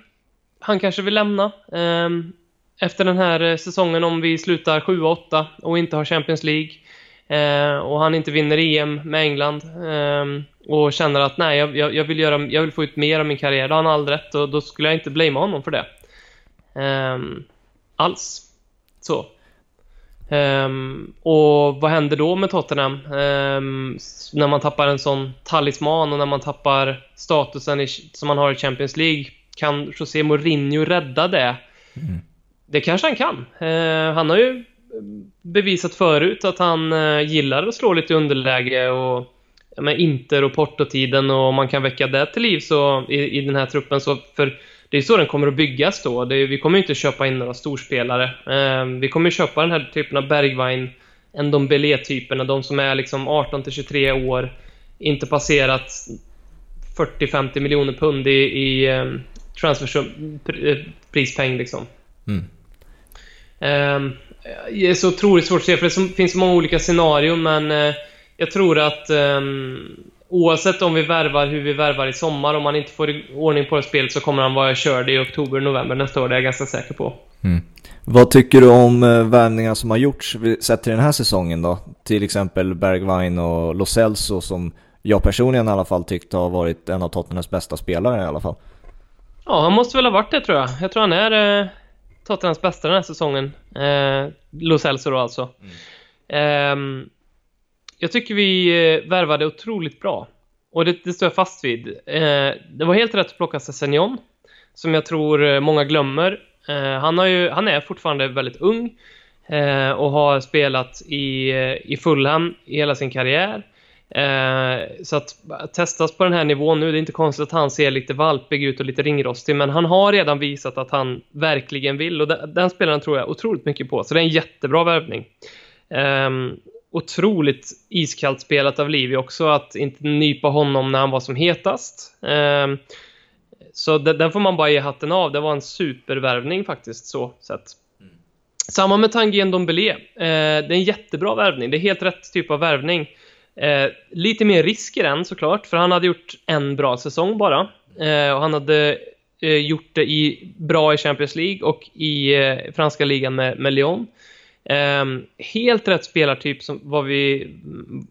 han kanske vill lämna. Um, efter den här eh, säsongen om vi slutar 7-8 och inte har Champions League uh, och han inte vinner EM med England um, och känner att nej, jag, jag, vill göra, jag vill få ut mer av min karriär, då har han all rätt och då skulle jag inte blamea honom för det. Um, alls. Så. Um, och vad händer då med Tottenham? Um, när man tappar en sån talisman och när man tappar statusen i, som man har i Champions League. Kan José Mourinho rädda det? Mm. Det kanske han kan. Uh, han har ju bevisat förut att han uh, gillar att slå lite underläge och med Inter och Porto-tiden och om man kan väcka det till liv så i, i den här truppen så för det är så den kommer att byggas då. Det, vi kommer inte köpa in några storspelare. Eh, vi kommer köpa den här typen av Bergwijn, Ndombele-typerna, de som är liksom 18 23 år, inte passerat 40-50 miljoner pund i, i eh, transferprispeng liksom. Mm. Eh, det är så otroligt svårt att se, för det finns så många olika scenarion, men eh, jag tror att um, oavsett om vi värvar hur vi värvar i sommar, om man inte får ordning på det spelet så kommer han vara körd i oktober, november nästa år, det är jag ganska säker på. Mm. Vad tycker du om eh, värvningar som har gjorts, sett till den här säsongen då? Till exempel Bergwijn och Lo Celso som jag personligen i alla fall tyckte har varit en av Tottenhams bästa spelare i alla fall. Ja, han måste väl ha varit det tror jag. Jag tror han är eh, Tottenhams bästa den här säsongen. Eh, Lo Celso då alltså. Mm. Eh, jag tycker vi eh, värvade otroligt bra. Och det, det står jag fast vid. Eh, det var helt rätt att plocka Sessignon, som jag tror eh, många glömmer. Eh, han, har ju, han är fortfarande väldigt ung eh, och har spelat i, eh, i Fulham i hela sin karriär. så att testas på den här nivån nu, det är inte konstigt att han ser lite valpig ut och lite ringrostig, men han har redan visat att han verkligen vill och den, den spelaren tror jag otroligt mycket på, så det är en jättebra värvning. Ehm, Otroligt iskallt spelat av Livi också, att inte nypa honom när han var som hetast. Eh, så den får man bara ge hatten av. Det var en supervärvning faktiskt, så sett. Mm. Samma med Tanguy Ndombele. Eh, det är en jättebra värvning. Det är helt rätt typ av värvning. Eh, lite mer risk i den såklart, för han hade gjort en bra säsong bara. Eh, och han hade eh, gjort det i, bra i Champions League och i eh, franska ligan med, med Lyon. Ehm, helt rätt spelartyp som vad vi,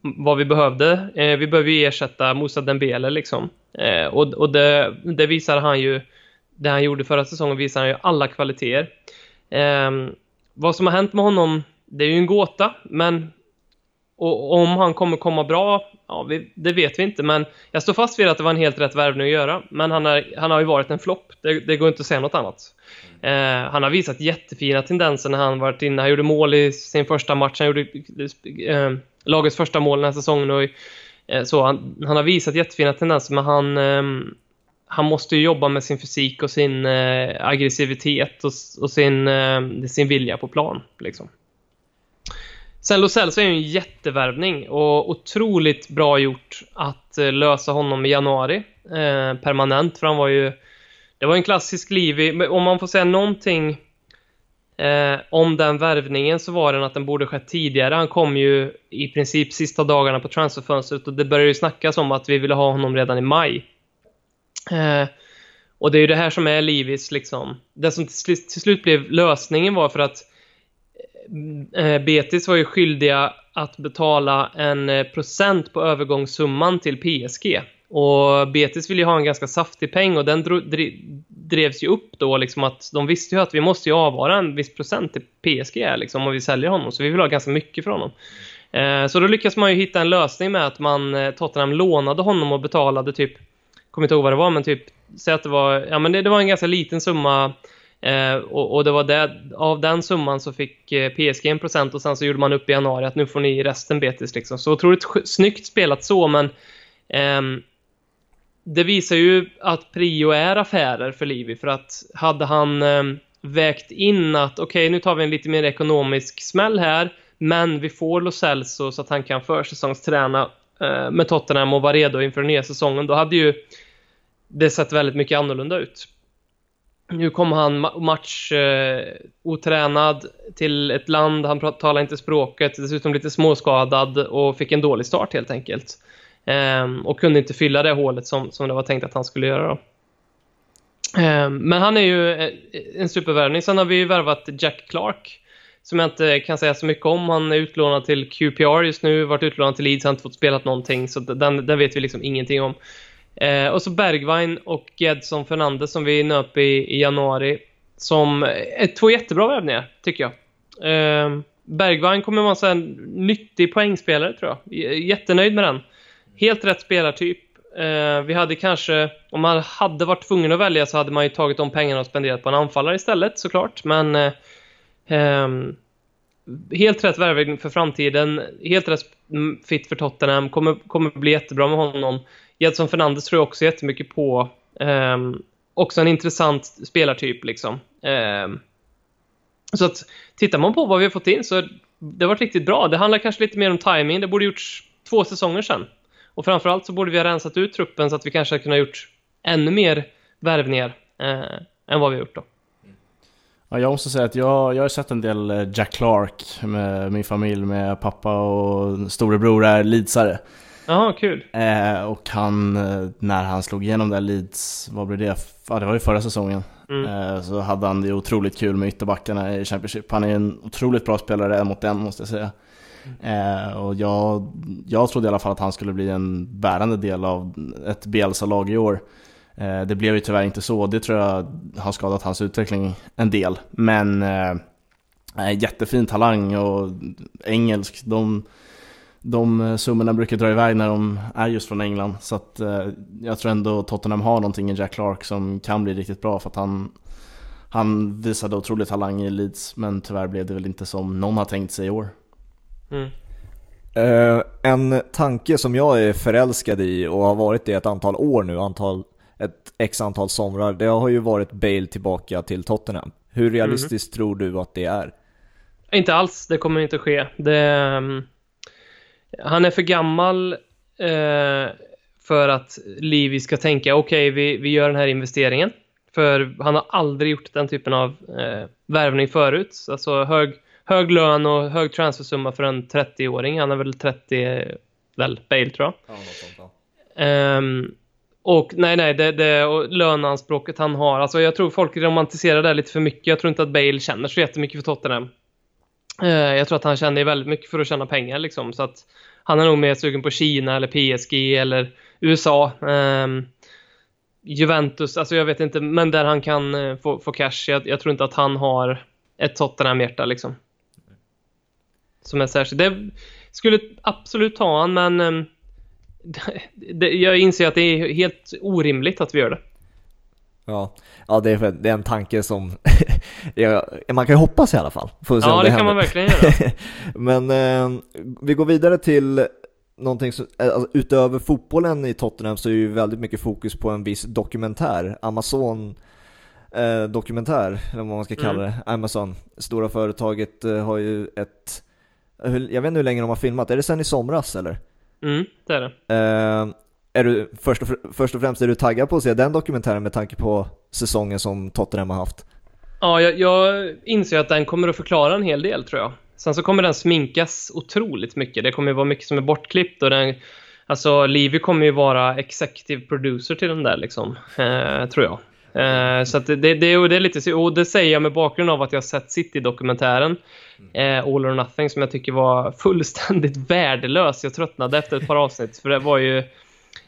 vad vi behövde. Eh, vi behöver ju ersätta Moussa Dembele liksom. Eh, och och det, det visar han ju, det han gjorde förra säsongen visar han ju alla kvaliteter. Ehm, vad som har hänt med honom, det är ju en gåta, men och om han kommer komma bra, ja, vi, det vet vi inte. Men jag står fast vid att det var en helt rätt värvning att göra. Men han, är, han har ju varit en flopp. Det, det, går inte att säga något annat. Eh, han har visat jättefina tendenser när han varit inne. Han gjorde mål i sin första match. Han gjorde eh, lagets första mål den här säsongen. Och, eh, så han, han, har visat jättefina tendenser, men han, eh, han måste ju jobba med sin fysik och sin eh, aggressivitet och, och sin, eh, sin vilja på plan. Liksom. Sen Lo Celso är ju en jättevärvning och otroligt bra gjort att eh, lösa honom i januari eh, permanent, för han var ju det var en klassisk Levy. om man får säga någonting eh, om den värvningen så var den att den borde skett tidigare. Han kom ju i princip sista dagarna på transferfönstret och det började ju snackas om att vi ville ha honom redan i maj. Eh, och det är ju det här som är Livis liksom. Det som till, till slut blev lösningen var för att Eh, eh, Betis var ju skyldiga att betala en eh, procent på övergångssumman till PSG. Och Betis ville ju ha en ganska saftig peng och den drevs ju upp då liksom att de visste ju att vi måste ju avvara en viss procent till PSG liksom om vi säljer honom, så vi vill ha ganska mycket från honom. Eh, så då lyckas man ju hitta en lösning med att man, Tottenham lånade honom och betalade typ, kommer inte ihåg vad det var, men typ, säg att det var, ja men det, det var en ganska liten summa Eh, och, och, det var det, av den summan så fick eh, PSG en procent och sen så gjorde man upp i januari att nu får ni resten Betis liksom. Så otroligt snyggt spelat så, men eh, det visar ju att prio är affärer för Livi för att hade han eh, vägt in att okej, okay, nu tar vi en lite mer ekonomisk smäll här, men vi får Lo Celso så att han kan försäsongsträna eh, med Tottenham och vara redo inför den nya säsongen, då hade ju det sett väldigt mycket annorlunda ut. Nu kom han match eh, otränad till ett land, han talar inte språket, dessutom lite småskadad och fick en dålig start helt enkelt. Eh, och kunde inte fylla det hålet som, som det var tänkt att han skulle göra. Då. Eh, men han är ju eh, en supervärvning. Sen har vi ju värvat Jack Clark som jag inte kan säga så mycket om. Han är utlånad till QPR just nu, varit utlånad till Leeds, han har inte fått spelat någonting, så den, den vet vi liksom ingenting om. Eh, och så Bergwijn och Edson Fernandez som vi nöp i, i januari, som är två jättebra värvningar, tycker jag. Eh, Bergwijn kommer vara en nyttig poängspelare, tror jag. Jättenöjd med den helt rätt spelartyp. Eh, vi hade kanske, om man hade varit tvungen att välja så hade man ju tagit de pengarna och spenderat på en anfallare istället såklart. Men eh, eh, helt rätt värvning för framtiden, helt rätt fit för Tottenham, kommer, kommer bli jättebra med honom. Jetson Fernandes tror jag också jättemycket på. Um, också en intressant spelartyp liksom. Um, så att tittar man på vad vi har fått in så det har varit riktigt bra. Det handlar kanske lite mer om timing. Det borde gjorts två säsonger sedan. Och framförallt så borde vi ha rensat ut truppen så att vi kanske hade kunnat gjort ännu mer värvningar eh, än vad vi har gjort då. Ja, jag måste säga att jag, jag har sett en del eh, Jack Clark med min familj, med pappa och storebror är Leedsare. Ja, kul. Eh, och han, eh, när han slog igenom där Leeds, vad blev det? Ja, det var ju förra säsongen. Mm. Eh, så hade han det otroligt kul med ytterbackarna i Championship. Han är en otroligt bra spelare en mot en måste jag säga. Eh, och jag, jag trodde i alla fall att han skulle bli en bärande del av ett Bielsa-lag i år. Eh, det blev ju tyvärr inte så, det tror jag har skadat hans utveckling en del. Men eh, jättefin talang och engelsk, de, de summorna brukar dra iväg när de är just från England. Så att, eh, jag tror ändå Tottenham har någonting i Jack Clark som kan bli riktigt bra för att han han visade otrolig talang i Leeds men tyvärr blev det väl inte som någon har tänkt sig i år. Mm. Uh, en tanke som jag är förälskad i och har varit det ett antal år nu, antal, ett x antal somrar, det har ju varit Bale tillbaka till Tottenham. Hur realistiskt mm. tror du att det är? Inte alls, det kommer inte ske. Det, um, han är för gammal uh, för att Livi ska tänka okej, okay, vi, vi gör den här investeringen. För han har aldrig gjort den typen av uh, värvning förut. Alltså hög hög lön och hög transfersumma för en 30-åring. Han är väl 30, väl, Bale tror jag. Ja, sånt, ja. Um, och nej, nej, det, det och löneanspråket han har. Alltså jag tror folk romantiserar det lite för mycket. Jag tror inte att Bale känner så jättemycket för Tottenham. Eh, jag tror att han känner väldigt mycket för att tjäna pengar liksom. Så att han är nog mer sugen på Kina eller PSG eller USA. Um, Juventus, alltså jag vet inte, men där han kan eh, få, få cash. Jag, jag tror inte att han har ett Tottenham-hjärta liksom som är särskilt. Det, skulle absolut ta han, men um, det, jag inser att det är helt orimligt att vi gör det. Ja, ja det, är, det är en tanke som man kan ju hoppas i alla fall. ja, det, det kan man verkligen göra. Men eh, vi går vidare till någonting som, eh, alltså, utöver fotbollen i Tottenham så är ju väldigt mycket fokus på en viss dokumentär, Amazon eh, dokumentär, eller vad man ska kalla mm. det, Amazon. Stora företaget eh, har ju ett, jag vet inte hur länge de har filmat, är det sen i somras eller? Mm, det är det. Eh, är du, först och, först och främst, är du taggad på att se den dokumentären med tanke på säsongen som Tottenham har haft? Ja, jag, jag inser att den kommer att förklara en hel del tror jag. Sen så kommer den sminkas otroligt mycket. Det kommer vara mycket som är bortklippt och den, alltså Livy kommer ju vara executive producer till den där liksom, eh, tror jag. Eh, så att det, det, det, är lite, och det säger jag med bakgrund av att jag sett City-dokumentären eh, All or Nothing som jag tycker var fullständigt värdelös. Jag tröttnade efter ett par avsnitt för det var ju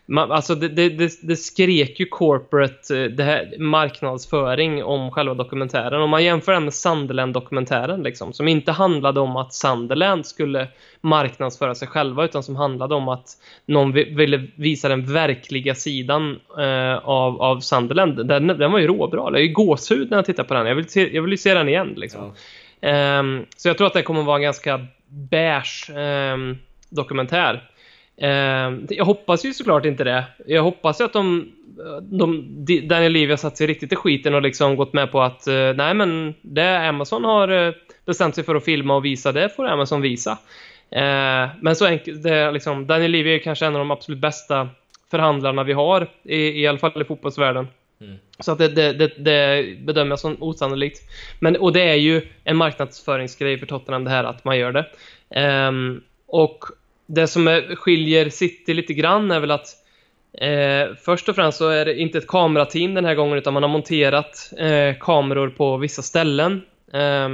man, alltså det, det, det, det, skrek ju corporate eh, det här, marknadsföring om själva dokumentären. Om man jämför den med Sunderland-dokumentären liksom, som inte handlade om att Sunderland skulle marknadsföra sig själva utan som handlade om att någon ville visa den verkliga sidan eh, av, av Sunderland. Den, den var ju råbra. Det är ju gåshud när jag tittar på den. Jag vill se, jag vill se den igen liksom. Ja. Um, så jag tror att det kommer vara en ganska beige um, dokumentär. Eh, jag hoppas ju såklart inte det. Jag hoppas ju att de, de Daniel Levy har satt sig riktigt i skiten och liksom gått med på att eh, nej men det Amazon har eh, bestämt sig för att filma och visa, det får Amazon visa. Eh, men så enkelt, det, liksom, Daniel Levy är kanske en av de absolut bästa förhandlarna vi har, i, i alla fall i fotbollsvärlden. Mm. Så att det, det, det, det, bedömer jag som osannolikt. Men, och det är ju en marknadsföringsgrej för Tottenham det här att man gör det. Um, och det som är, skiljer City lite grann är väl att eh, först och främst så är det inte ett kamerateam den här gången utan man har monterat eh, kameror på vissa ställen. Eh,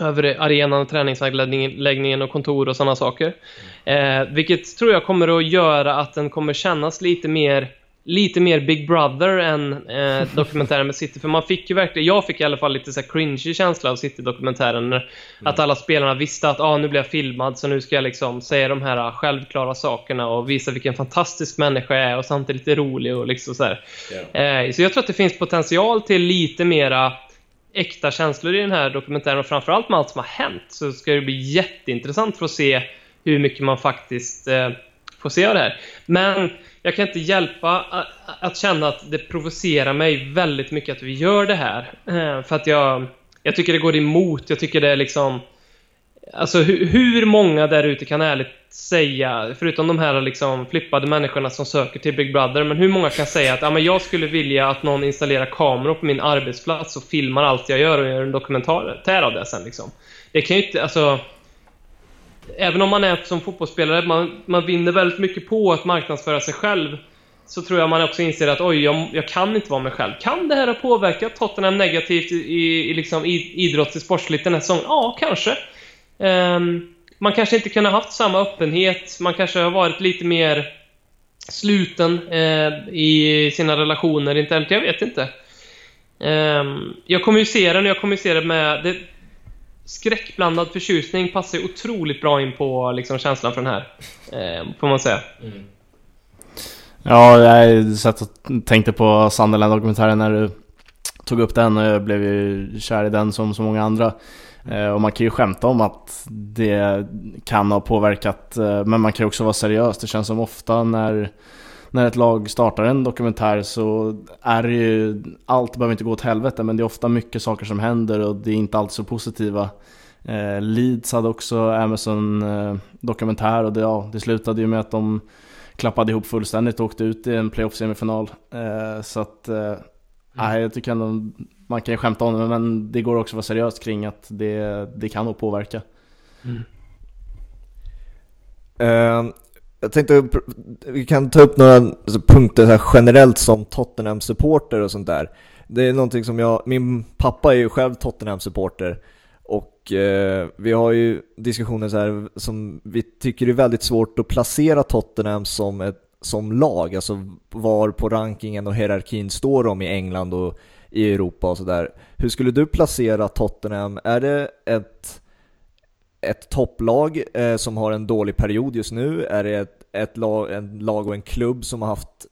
över arenan, träningsanläggningen och kontor och sådana saker. Eh, vilket tror jag kommer att göra att den kommer kännas lite mer lite mer Big Brother än eh, dokumentären med City. För man fick ju verkligen, jag fick i alla fall lite så här cringy känsla av City-dokumentären. Mm. Att alla spelarna visste att ah, nu blir jag filmad så nu ska jag liksom säga de här självklara sakerna och visa vilken fantastisk människa jag är och samtidigt lite rolig och liksom så yeah. eh, Så jag tror att det finns potential till lite mera äkta känslor i den här dokumentären och framförallt med allt som har hänt så ska det bli jätteintressant för att se hur mycket man faktiskt eh, får se av det här. Men jag kan inte hjälpa att känna att det provocerar mig väldigt mycket att vi gör det här. Eh, för att jag, jag tycker det går emot, jag tycker det är liksom... Alltså hur, hur många där ute kan ärligt säga, förutom de här liksom flippade människorna som söker till Big Brother, men hur många kan säga att ja, men jag skulle vilja att någon installerar kameror på min arbetsplats och filmar allt jag gör och gör en dokumentär av det sen liksom. Det kan ju inte, alltså även om man är som fotbollsspelare, man, man vinner väldigt mycket på att marknadsföra sig själv. Så tror jag man också inser att oj, jag, jag kan inte vara mig själv. Kan det här ha påverkat Tottenham negativt i, i, i liksom idrottsligt sportsligt den här säsongen? Ja, kanske. Um, man kanske inte kunde haft samma öppenhet, man kanske har varit lite mer sluten eh, i sina relationer internt, jag vet inte. Um, jag det, och jag kommer ju med... Det, skräckblandad förtjusning passar otroligt bra in på liksom, känslan för den här. Eh, får man säga. Mm. Ja, jag satt och tänkte på Sunderland-dokumentären när du tog upp den och jag blev ju kär i den som så många andra. Eh, och man kan ju skämta om att det kan ha påverkat, eh, men man kan ju också vara seriös. Det känns som ofta när när ett lag startar en dokumentär så är det ju, allt behöver inte gå åt helvete men det är ofta mycket saker som händer och det är inte alltid så positiva. Eh, Leeds hade också Amazon eh, dokumentär och det, ja, det slutade ju med att de klappade ihop fullständigt och åkte ut i en playoff-semifinal. Eh, så att, eh, mm. jag tycker ändå, man kan ju skämta om det men det går också att vara seriöst kring att det, det kan nog påverka. Mm. Uh, jag tänkte, vi kan ta upp några alltså, punkter här generellt som Tottenham-supporter och sånt där. Det är någonting som jag, min pappa är ju själv Tottenham-supporter och eh, vi har ju diskussioner så här som vi tycker är väldigt svårt att placera Tottenham som ett som lag, alltså var på rankingen och hierarkin står de i England och i Europa och sådär. Hur skulle du placera Tottenham? Är det ett ett topplag eh, som har en dålig period just nu? Är det ett, ett lag, en lag och en klubb som har haft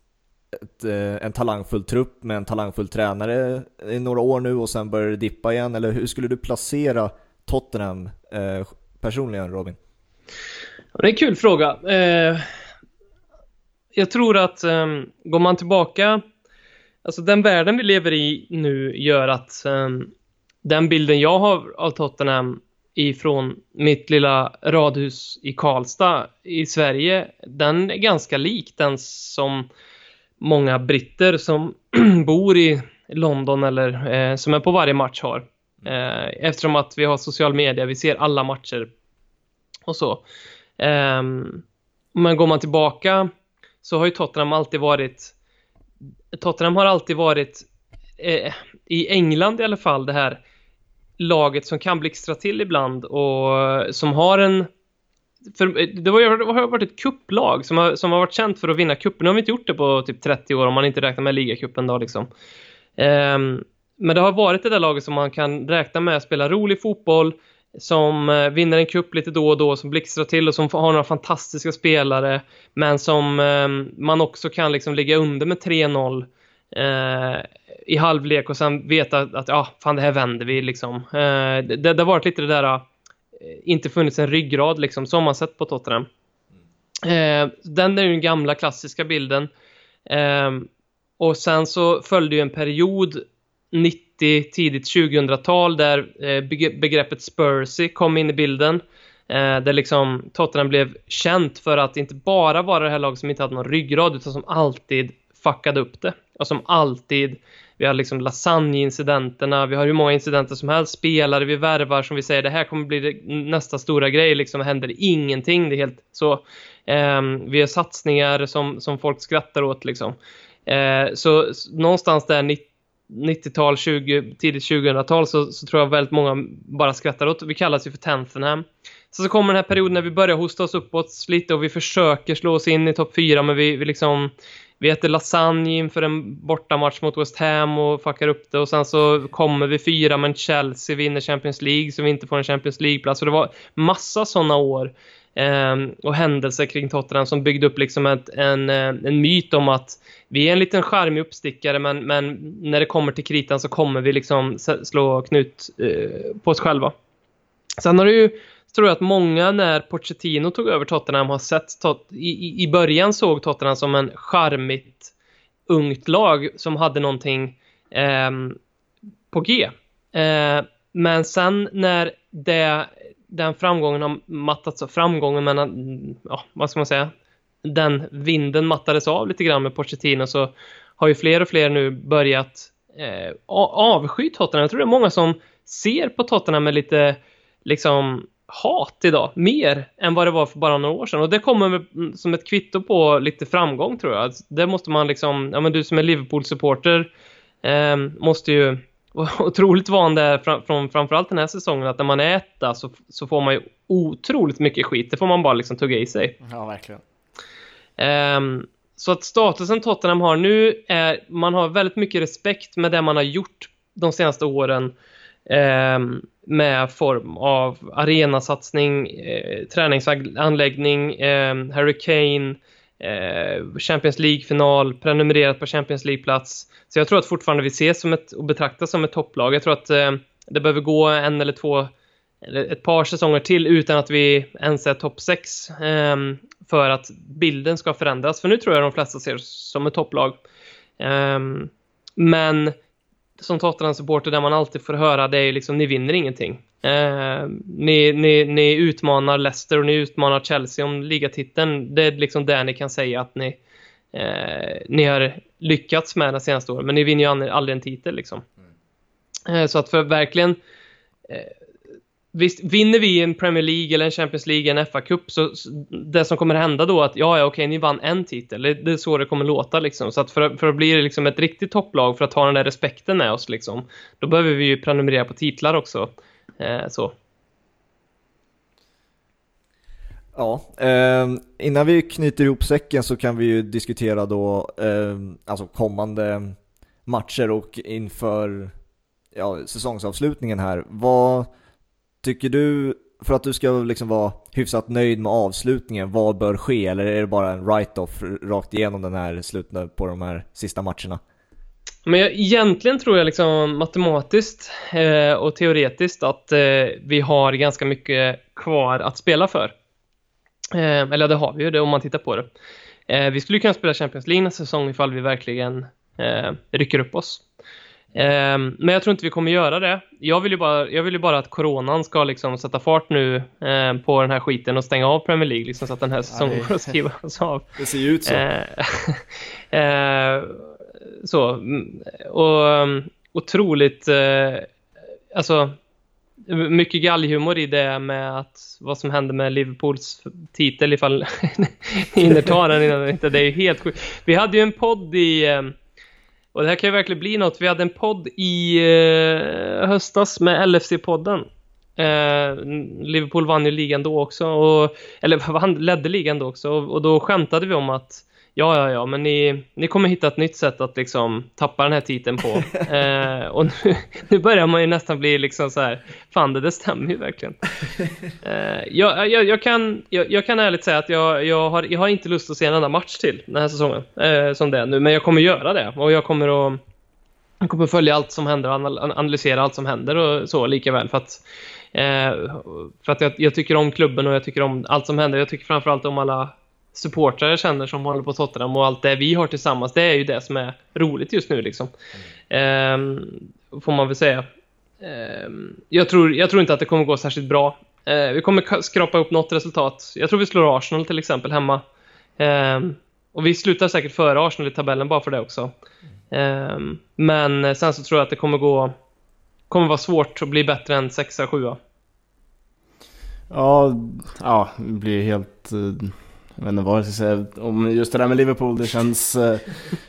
ett, eh, en talangfull trupp med en talangfull tränare i några år nu och sen börjar det dippa igen? Eller hur skulle du placera Tottenham eh, personligen Robin? Det är en kul fråga. Eh, jag tror att eh, går man tillbaka, alltså den världen vi lever i nu gör att eh, den bilden jag har av Tottenham ifrån mitt lilla radhus i Karlstad i Sverige, den är ganska lik den som många britter som bor i London eller eh, som är på varje match har. Eh, eftersom att vi har social media, vi ser alla matcher och så. Eh, men går man tillbaka så har ju Tottenham alltid varit Tottenham har alltid varit eh, i England i alla fall det här laget som kan blixtra till ibland och som har en för eh, det har varit ett kupplag som har, som har varit känt för att vinna cupen. Nu har vi inte gjort det på typ 30 år om man inte räknar med ligacupen då liksom. Um, men det har varit det där laget som man kan räkna med att spela rolig fotboll, som uh, vinner en cup lite då och då, som blixtrar till och som har några fantastiska spelare, men som um, man också kan liksom ligga under med 3-0 eh, i halvlek och sen veta att ja, fan det här vänder vi liksom. Eh, det, det har varit lite det där eh, inte funnits en ryggrad liksom, som man sett på Tottenham. Eh, den är ju den gamla klassiska bilden. Eh, och sen så följde ju en period 90, tidigt 2000-tal där eh, begreppet Spursy kom in i bilden. Eh, där liksom Tottenham blev känt för att inte bara vara det här laget som inte hade någon ryggrad utan som alltid fuckade upp det. Och som alltid vi har liksom lasagne-incidenterna, vi har hur många incidenter som helst, spelare vi värvar som vi säger det här kommer bli nästa stora grej, liksom händer ingenting, det är helt så. Eh, vi har satsningar som, som folk skrattar åt liksom. Eh, så någonstans där 90-tal, 20, tidigt 2000-tal så, så, tror jag väldigt många bara skrattar åt. Vi kallas ju för Tenthenham. Så, så kommer den här perioden när vi börjar hosta oss uppåt lite och vi försöker slå oss in i topp 4 men vi, vi liksom vi äter lasagne inför en bortamatch mot West Ham och fuckar upp det och sen så kommer vi fyra men Chelsea vinner Champions League så vi inte får en Champions League-plats. Och det var massa sådana år eh, och händelser kring Tottenham som byggde upp liksom ett, en, eh, en myt om att vi är en liten charmig uppstickare men, men när det kommer till kritan så kommer vi liksom slå knut eh, på oss själva. Sen har det ju tror jag att många när Pochettino tog över Tottenham har sett tot i, i början såg Tottenham som en charmigt ungt lag som hade någonting eh, på G. Eh, men sen när det, den framgången har mattats av, framgången men eh, ja, vad ska man säga, den vinden mattades av lite grann med Pochettino så har ju fler och fler nu börjat eh, avsky Tottenham. Jag tror det är många som ser på Tottenham med lite liksom hat idag, mer än vad det var för bara några år sedan. Och det kommer som ett kvitto på lite framgång tror jag. Det måste man liksom, ja men du som är Liverpool-supporter eh, måste ju vara otroligt van där från, från framförallt den här säsongen att när man är etta så, så får man ju otroligt mycket skit. Det får man bara liksom tugga i sig. Ja, verkligen. Eh, så att statusen Tottenham har nu är, man har väldigt mycket respekt med det man har gjort de senaste åren. Eh, med form av arenasatsning, eh, träningsanläggning, eh, Hurricane, eh, Champions League-final, prenumererat på Champions League-plats. Så jag tror att fortfarande vi ses som ett, och betraktas som ett topplag. Jag tror att eh, det behöver gå en eller två, eller ett par säsonger till utan att vi ens är topp 6 eh, för att bilden ska förändras. För nu tror jag de flesta ser oss som ett topplag. Eh, men som Tottenham-supporter där man alltid får höra det är liksom ni vinner ingenting. Eh, ni, ni, ni utmanar Leicester och ni utmanar Chelsea om ligatiteln. Det är liksom där ni kan säga att ni, eh, ni har lyckats med de senaste åren. Men ni vinner ju aldrig, aldrig en titel liksom. Mm. Eh, så att för verkligen eh, Visst, vinner vi en Premier League eller en Champions League, en FA-cup, så, det som kommer hända då är att ja, ja okej, ni vann en titel. Det, det är så det kommer låta liksom. Så att för, för att bli liksom ett riktigt topplag, för att ha den där respekten med oss liksom, då behöver vi ju prenumerera på titlar också. Eh, så. Ja, eh, innan vi knyter ihop säcken så kan vi ju diskutera då eh, alltså kommande matcher och inför ja, säsongsavslutningen här. Vad Tycker du för att du ska liksom vara hyfsat nöjd med avslutningen, vad bör ske? Eller är det bara en write-off rakt igenom den här slutet på de här sista matcherna? Men jag, egentligen tror jag liksom matematiskt eh, och teoretiskt att eh, vi har ganska mycket kvar att spela för. Eh, eller det har vi ju det om man tittar på det. Eh, vi skulle kunna spela Champions League nästa säsong ifall vi verkligen eh, rycker upp oss. Eh, men jag tror inte vi kommer göra det. Jag vill ju bara, jag vill ju bara att coronan ska liksom sätta fart nu på den här skiten och stänga av Premier League liksom, så att den här säsongen går att skrivas av. Det ser ju ut så. så, mm, och um, otroligt, eh, alltså mycket galghumor i det med att vad som hände med Liverpools titel ifall ni hinner ta den innan inte. Det är ju helt sjukt. Vi hade ju en podd i, och det här kan ju verkligen bli något, vi hade en podd i eh, höstas med LFC-podden. Eh, Liverpool vann ju ligan då också, och, eller vann, ledde ligan då också, och, och då skämtade vi om att Ja, ja, ja, men ni, ni kommer hitta ett nytt sätt att liksom tappa den här titeln på. eh, och nu, nu, börjar man ju nästan bli liksom så här, fan det, det stämmer ju verkligen. Eh, jag, jag, jag, kan, jag, jag, kan ärligt säga att jag, jag, har, jag har inte lust att se en enda match till den här säsongen, eh, som det är nu, men jag kommer göra det. Och jag kommer att jag kommer följa allt som händer och analysera allt som händer och så lika väl för att eh, för att jag, jag, tycker om klubben och jag tycker om allt som händer. Jag tycker framförallt om alla supportrar jag känner som håller på Tottenham och allt det vi har tillsammans, det är ju det som är roligt just nu liksom. Mm. Ehm, får man väl säga. Ehm, jag, tror, jag tror inte att det kommer gå särskilt bra. Ehm, vi kommer skrapa upp något resultat. Jag tror vi slår Arsenal till exempel hemma. Ehm, och vi slutar säkert före Arsenal i tabellen bara för det också. Ehm, men sen så tror jag att det kommer gå kommer vara svårt att bli bättre än 6-7. Ja, ja, det blir helt eh, jag vet inte vad jag ska säga om just det där med Liverpool. Det känns, eh,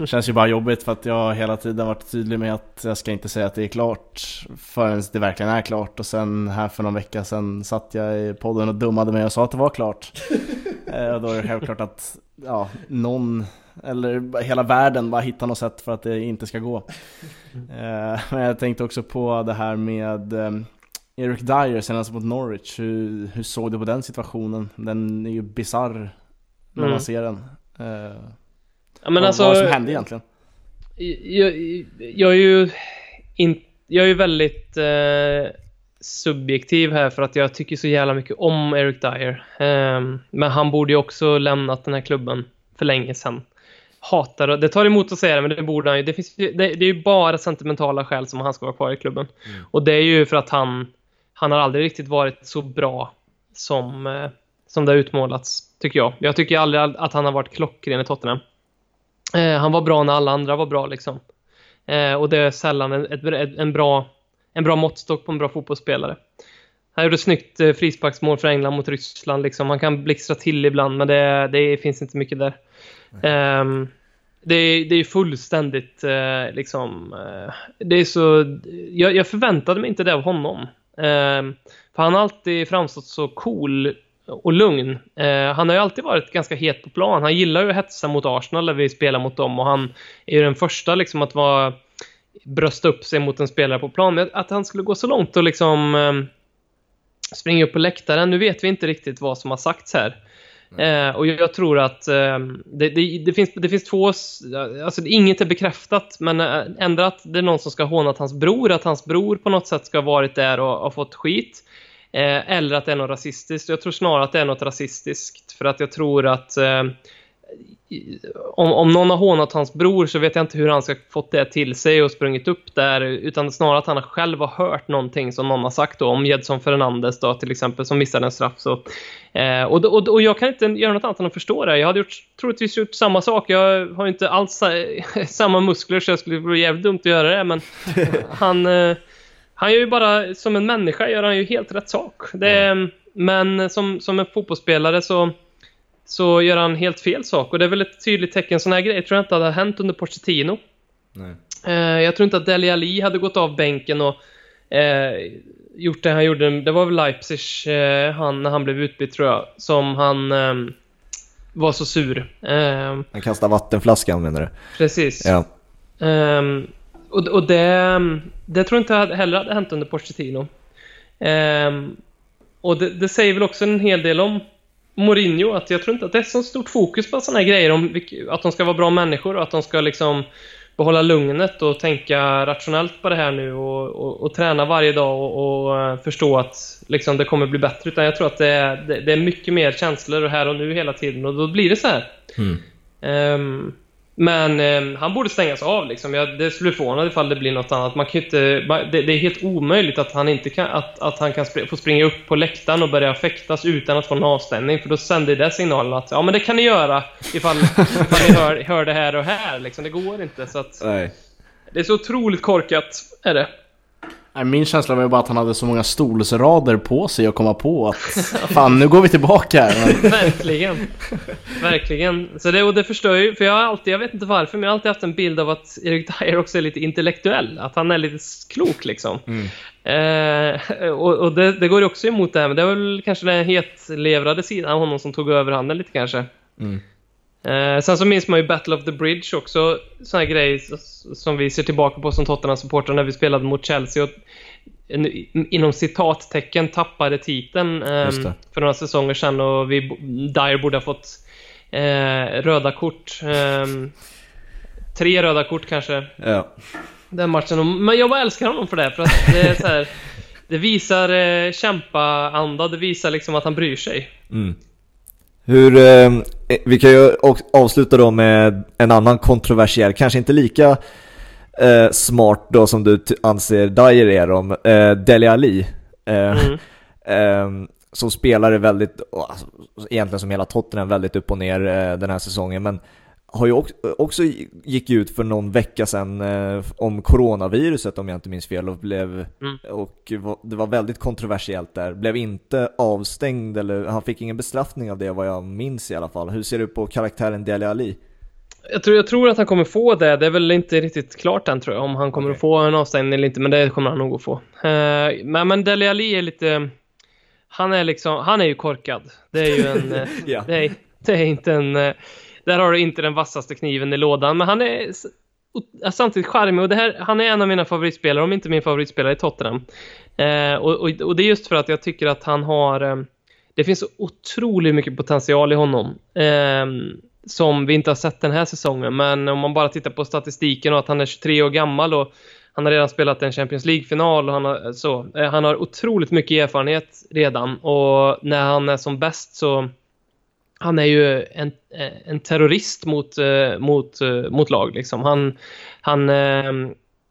känns ju bara jobbigt för att jag hela tiden varit tydlig med att jag ska inte säga att det är klart förrän det verkligen är klart. Och sen här för någon vecka sedan satt jag i podden och dummade mig och sa att det var klart. Eh, och då är det självklart att ja, någon eller hela världen bara hittar något sätt för att det inte ska gå. Eh, men jag tänkte också på det här med Eric Dyer senast mot Norwich. Hur, hur såg du på den situationen? Den är ju bizarr när mm. man ser den. Uh, ja, men alltså, vad som hände egentligen. Jag, jag är ju in, jag är ju väldigt uh, subjektiv här för att jag tycker så jävla mycket om Eric Dyer. Um, men han borde ju också lämnat den här klubben för länge sedan. Hatar det. tar emot att säga det, men det borde han ju. Det, finns, det, det är ju bara sentimentala skäl som han ska vara kvar i klubben. Mm. Och det är ju för att han, han har aldrig riktigt varit så bra som, uh, som det har utmålats tycker jag. Jag tycker aldrig att han har varit klockren i Tottenham. Eh, han var bra när alla andra var bra liksom. Eh, och det är sällan en, ett, en, bra, en bra måttstock på en bra fotbollsspelare. Han gjorde snyggt eh, frisparksmål för England mot Ryssland. Liksom. Han kan blixtra till ibland, men det, det finns inte mycket där. Mm. det, är, det är fullständigt eh, liksom... Eh, det är så... Jag, jag, förväntade mig inte det av honom. Ehm, för han har alltid framstått så cool och lugn. Eh, han har ju alltid varit ganska het på plan. Han gillar ju att hetsa mot Arsenal när vi spelar mot dem och han är ju den första liksom att vara brösta upp sig mot en spelare på plan. Men att han skulle gå så långt och liksom eh, springa upp på läktaren, nu vet vi inte riktigt vad som har sagts här. Eh, och jag tror att eh, det, det, det, finns, det finns två, alltså inget är bekräftat, men eh, ändå att det är någon som ska håna hans bror, att hans bror på något sätt ska ha varit där och, och fått skit. Eh, eller att det är något rasistiskt. Jag tror snarare att det är något rasistiskt. För att jag tror att eh, om, om någon har hånat hans bror så vet jag inte hur han ska fått det till sig och sprungit upp där. Utan snarare att han själv har hört någonting som någon har sagt då, om Jedson Fernandes då till exempel som missade en straff. Så. Eh, och, och, och jag kan inte göra något annat än att förstå det. Jag hade gjort, troligtvis gjort samma sak. Jag har inte alls samma muskler så jag skulle bli jävligt dumt att göra det. Men han... Han gör ju bara, som en människa gör han ju helt rätt sak. Det, mm. Men som, som en fotbollsspelare så, så gör han helt fel sak. Och det är väl ett tydligt tecken. Sådana här grejer tror jag inte hade hänt under Pochettino. Nej. Eh, jag tror inte att Dele Alli hade gått av bänken och eh, gjort det han gjorde. Det var väl Leipzig, eh, han, när han blev utbytt tror jag, som han eh, var så sur. Eh, han kastade vattenflaskan menar du? Precis. Ja. Um, och, och det, det tror jag inte heller hade hänt under Pochettino. Um, och det, det, säger väl också en hel del om Mourinho, att jag tror inte att det är så stort fokus på sådana här grejer om att de ska vara bra människor och att de ska liksom behålla lugnet och tänka rationellt på det här nu och, och, och träna varje dag och, och, eh, förstå att liksom, det kommer bli bättre. Utan jag tror att det är, det, det är mycket mer känslor här och nu hela tiden och då blir det så här. Mm. Um, men eh, han borde stängas av liksom. Jag, det skulle förvåna ifall det blir något annat. Man kan inte, det, det, är helt omöjligt att han, inte kan, att, att han kan spr få springa upp på läktaren och börja fäktas utan att få en avstängning. För då sänder det signalen att ja, men det kan ni göra ifall, ifall ni hör, hör det här och här. Liksom. Det går inte. Så att, Nej. Det är så otroligt korkat, är det. Min känsla var ju bara att han hade så många stolsrader på sig att komma på att fan nu går vi tillbaka här. Verkligen. Verkligen. Så det, och det förstör ju, för jag har alltid, jag vet inte varför, men jag har alltid haft en bild av att Erik Dyer också är lite intellektuell. Att han är lite klok liksom. Mm. Eh, och, och det, det, går ju också emot det här, men det var väl kanske den hetlevrade sidan av honom som tog över handen lite kanske. Mm. Eh, sen så minns man ju Battle of the Bridge också, sån här grej som vi ser tillbaka på som Tottenham-supportrar när vi spelade mot Chelsea och inom citattecken tappade titeln eh, för några säsonger sedan och vi, Dyer borde ha fått eh, röda kort. Ehm, tre röda kort kanske. Ja. Den matchen. Men jag bara älskar honom för det, för att det är så här, Det visar eh, kämpa-anda, det visar liksom att han bryr sig. Mm. Hur, eh, vi kan ju avsluta då med en annan kontroversiell, kanske inte lika eh, smart då som du anser Dyer är om, eh, Dele Ali. Eh, mm. eh, som spelare väldigt, alltså, egentligen som hela Tottenham, väldigt upp och ner eh, den här säsongen. Men har ju också, också gick ut för någon vecka sedan eh, om coronaviruset om jag inte minns fel och blev mm. och det var väldigt kontroversiellt där. Blev inte avstängd eller han fick ingen bestraffning av det vad jag minns i alla fall. Hur ser du på karaktären Dele Ali? Jag tror, jag tror att han kommer få det. Det är väl inte riktigt klart än tror jag om han kommer okay. att få en avstängning eller inte, men det kommer han nog att få. Uh, men, men Dele Ali är lite han är liksom, han är ju korkad. Det är ju en, eh, ja. det, är, det är inte en eh, där har du inte den vassaste kniven i lådan, men han är samtidigt charmig och det här, han är en av mina favoritspelare, om inte min favoritspelare i Tottenham. Eh, och, och, och, det är just för att jag tycker att han har, eh, det finns så otroligt mycket potential i honom. Eh, som vi inte har sett den här säsongen, men om man bara tittar på statistiken och att han är 23 år gammal och han har redan spelat en Champions League-final och han har, så, eh, han har otroligt mycket erfarenhet redan och när han är som bäst så han är ju en, eh, en terrorist mot, eh, mot, eh, mot lag. Liksom. Han, han,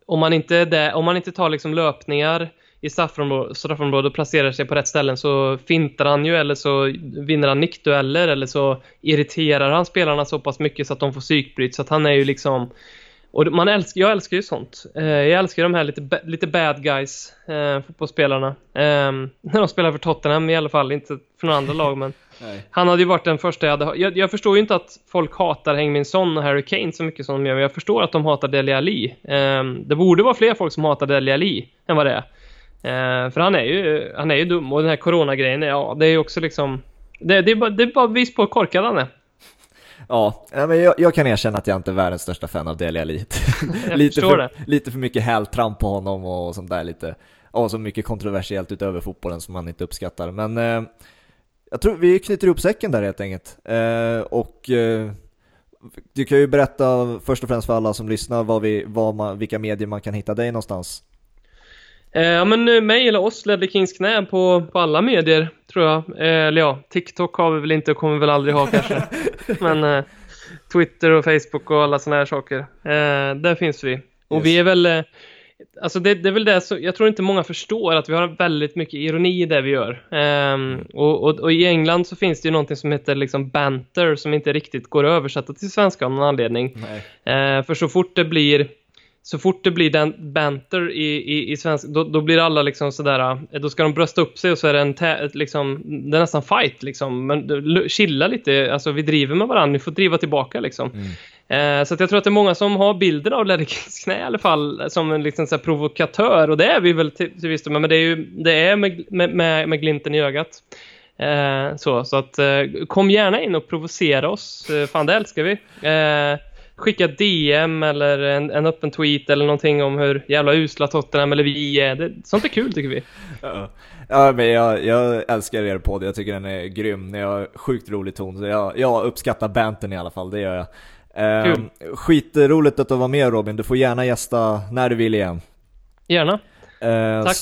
om, man inte där, om man inte tar liksom löpningar i straffområdet straffområde och placerar sig på rätt ställen så fintar han ju eller så vinner han nickdueller eller så irriterar han spelarna så pass mycket så att de får psykbryt. Så att han är ju liksom och man älskar, jag älskar ju sånt. jag älskar de här lite, lite bad guys, fotbollsspelarna. Ehm, när de spelar för Tottenham i alla fall, inte för några andra lag men han hade ju varit den första jag hade... Jag, jag förstår ju inte att folk hatar Hengmin Son och Harry Kane så mycket som de gör, men jag förstår att de hatar Dele Ali. Um, det borde vara fler folk som hatar Dele Ali än vad det är. Uh, för han är ju, han är ju dum och den här coronagrejen, ja, det är ju också liksom... Det, det, är bara, det är bara bevis på hur korkad han är. Ja, men jag, jag, kan erkänna att jag inte är världens största fan av Dele Ali. lite, för, det. lite för mycket hältramp på honom och sånt där lite. Och så mycket kontroversiellt utöver fotbollen som man inte uppskattar. Men eh, jag tror vi knyter ihop säcken där helt enkelt. Eh, och eh, du kan ju berätta först och främst för alla som lyssnar vad vi, vad man, vilka medier man kan hitta dig någonstans. Eh, ja men eh, mig eller oss ledde Kings knä på, på alla medier tror jag. Eh, eller ja, TikTok har vi väl inte och kommer väl aldrig ha kanske. men eh, Twitter och Facebook och alla sådana här saker. Där finns vi. Och yes. vi är väl Alltså det, det, är väl det, så, jag tror inte många förstår att vi har väldigt mycket ironi i det vi gör. Um, och, och, och, i England så finns det ju någonting som heter liksom banter som inte riktigt går att översätta till svenska av någon anledning. Uh, för så fort det blir så fort det blir den banter i, i, i svenska, då, då, blir alla liksom sådär, eh, då ska de brösta upp sig och så är det en liksom, det är nästan fight liksom. Men chilla lite, alltså vi driver med varandra, ni får driva tillbaka liksom. Mm. Eh, så jag tror att det är många som har bilden av Lerikins knä i alla fall som en liksom, så provokatör och det är vi väl till, till viss del, men det är ju det är med, med, med, glimten i ögat. Eh, så, så att eh, kom gärna in och provocera oss, eh, fan det älskar vi. Eh, skicka DM eller en, en öppen tweet eller någonting om hur jävla usla Tottenham eller vi är. Det, sånt är kul tycker vi. Ja, ja men jag, jag älskar er podd, jag tycker den är grym, ni har sjukt rolig ton, så jag, jag uppskattar banten i alla fall, det gör jag. Eh, skitroligt att du var med Robin, du får gärna gästa när du vill igen. Gärna. Eh, Tack.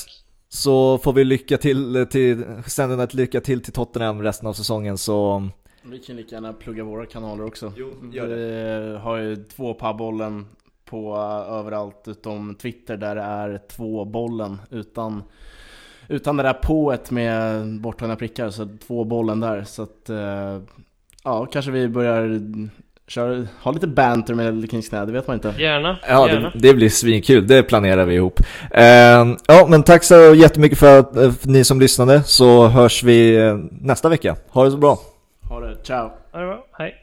Så får vi lycka till, till sända ett lycka till till Tottenham resten av säsongen så Vi kan lika gärna plugga våra kanaler också. Jo, gör Vi har ju två pubbollen på uh, överallt utom Twitter där det är två bollen utan utan det där pået med borttagna prickar, så två bollen där. Så att, uh, ja, kanske vi börjar köra, ha lite banter med Lille Kings knä, det vet man inte. Gärna. Ja, Gärna. det, det blir svinkul, det planerar vi ihop. Eh, ja, men tack så jättemycket för att eh, för ni som lyssnade, så hörs vi eh, nästa vecka. Ha det så bra! Ha det, ciao! Ja, det var. Hej.